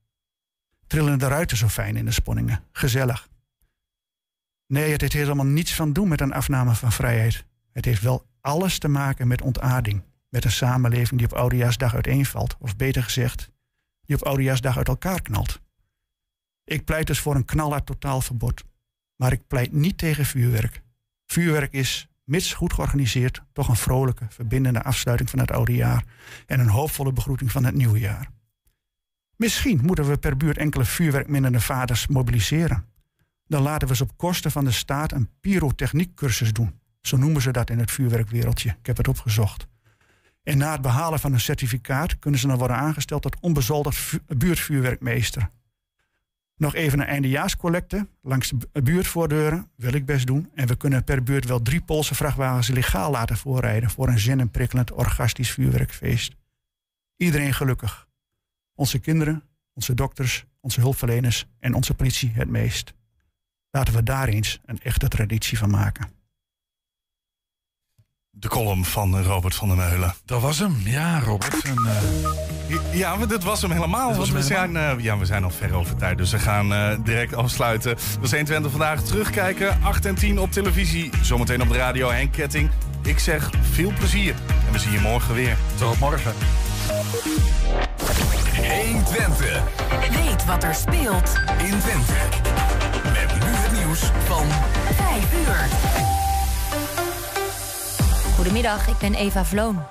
trillen de ruiten zo fijn in de sponningen. Gezellig. Nee, het heeft helemaal niets van doen met een afname van vrijheid. Het heeft wel alles te maken met ontaarding. Met een samenleving die op Oudejaarsdag uiteenvalt. Of beter gezegd, die op Oudejaarsdag uit elkaar knalt. Ik pleit dus voor een knalhard totaalverbod. Maar ik pleit niet tegen vuurwerk. Vuurwerk is, mits goed georganiseerd, toch een vrolijke, verbindende afsluiting van het oude jaar. En een hoopvolle begroeting van het nieuwe jaar. Misschien moeten we per buurt enkele vuurwerkminnende vaders mobiliseren. dan laten we ze op kosten van de staat een pyrotechniekcursus doen. Zo noemen ze dat in het vuurwerkwereldje. Ik heb het opgezocht. En na het behalen van een certificaat kunnen ze dan worden aangesteld tot onbezoldigd buurtvuurwerkmeester. Nog even een eindejaarscollecte langs de buurtvoordeuren, wil ik best doen. En we kunnen per buurt wel drie Poolse vrachtwagens legaal laten voorrijden voor een zin- en prikkelend orgastisch vuurwerkfeest. Iedereen gelukkig. Onze kinderen, onze dokters, onze hulpverleners en onze politie het meest. Laten we daar eens een echte traditie van maken. De column van Robert van der Meulen. Dat was hem, ja, Robert. En, uh... Ja, maar dit was hem helemaal. was we, Zijn, uh, ja, we zijn al ver over tijd, dus we gaan uh, direct afsluiten. Dat is 120 vandaag terugkijken. 8 en 10 op televisie. Zometeen op de radio Henk Ketting. Ik zeg veel plezier. En we zien je morgen weer. Tot morgen. 120. Weet wat er speelt in Twente. Met nu het nieuws van 5 uur. Goedemiddag, ik ben Eva Vloon.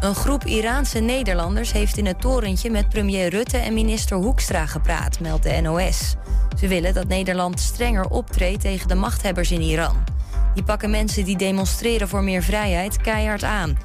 Een groep Iraanse Nederlanders heeft in het torentje met premier Rutte en minister Hoekstra gepraat, meldt de NOS. Ze willen dat Nederland strenger optreedt tegen de machthebbers in Iran. Die pakken mensen die demonstreren voor meer vrijheid keihard aan.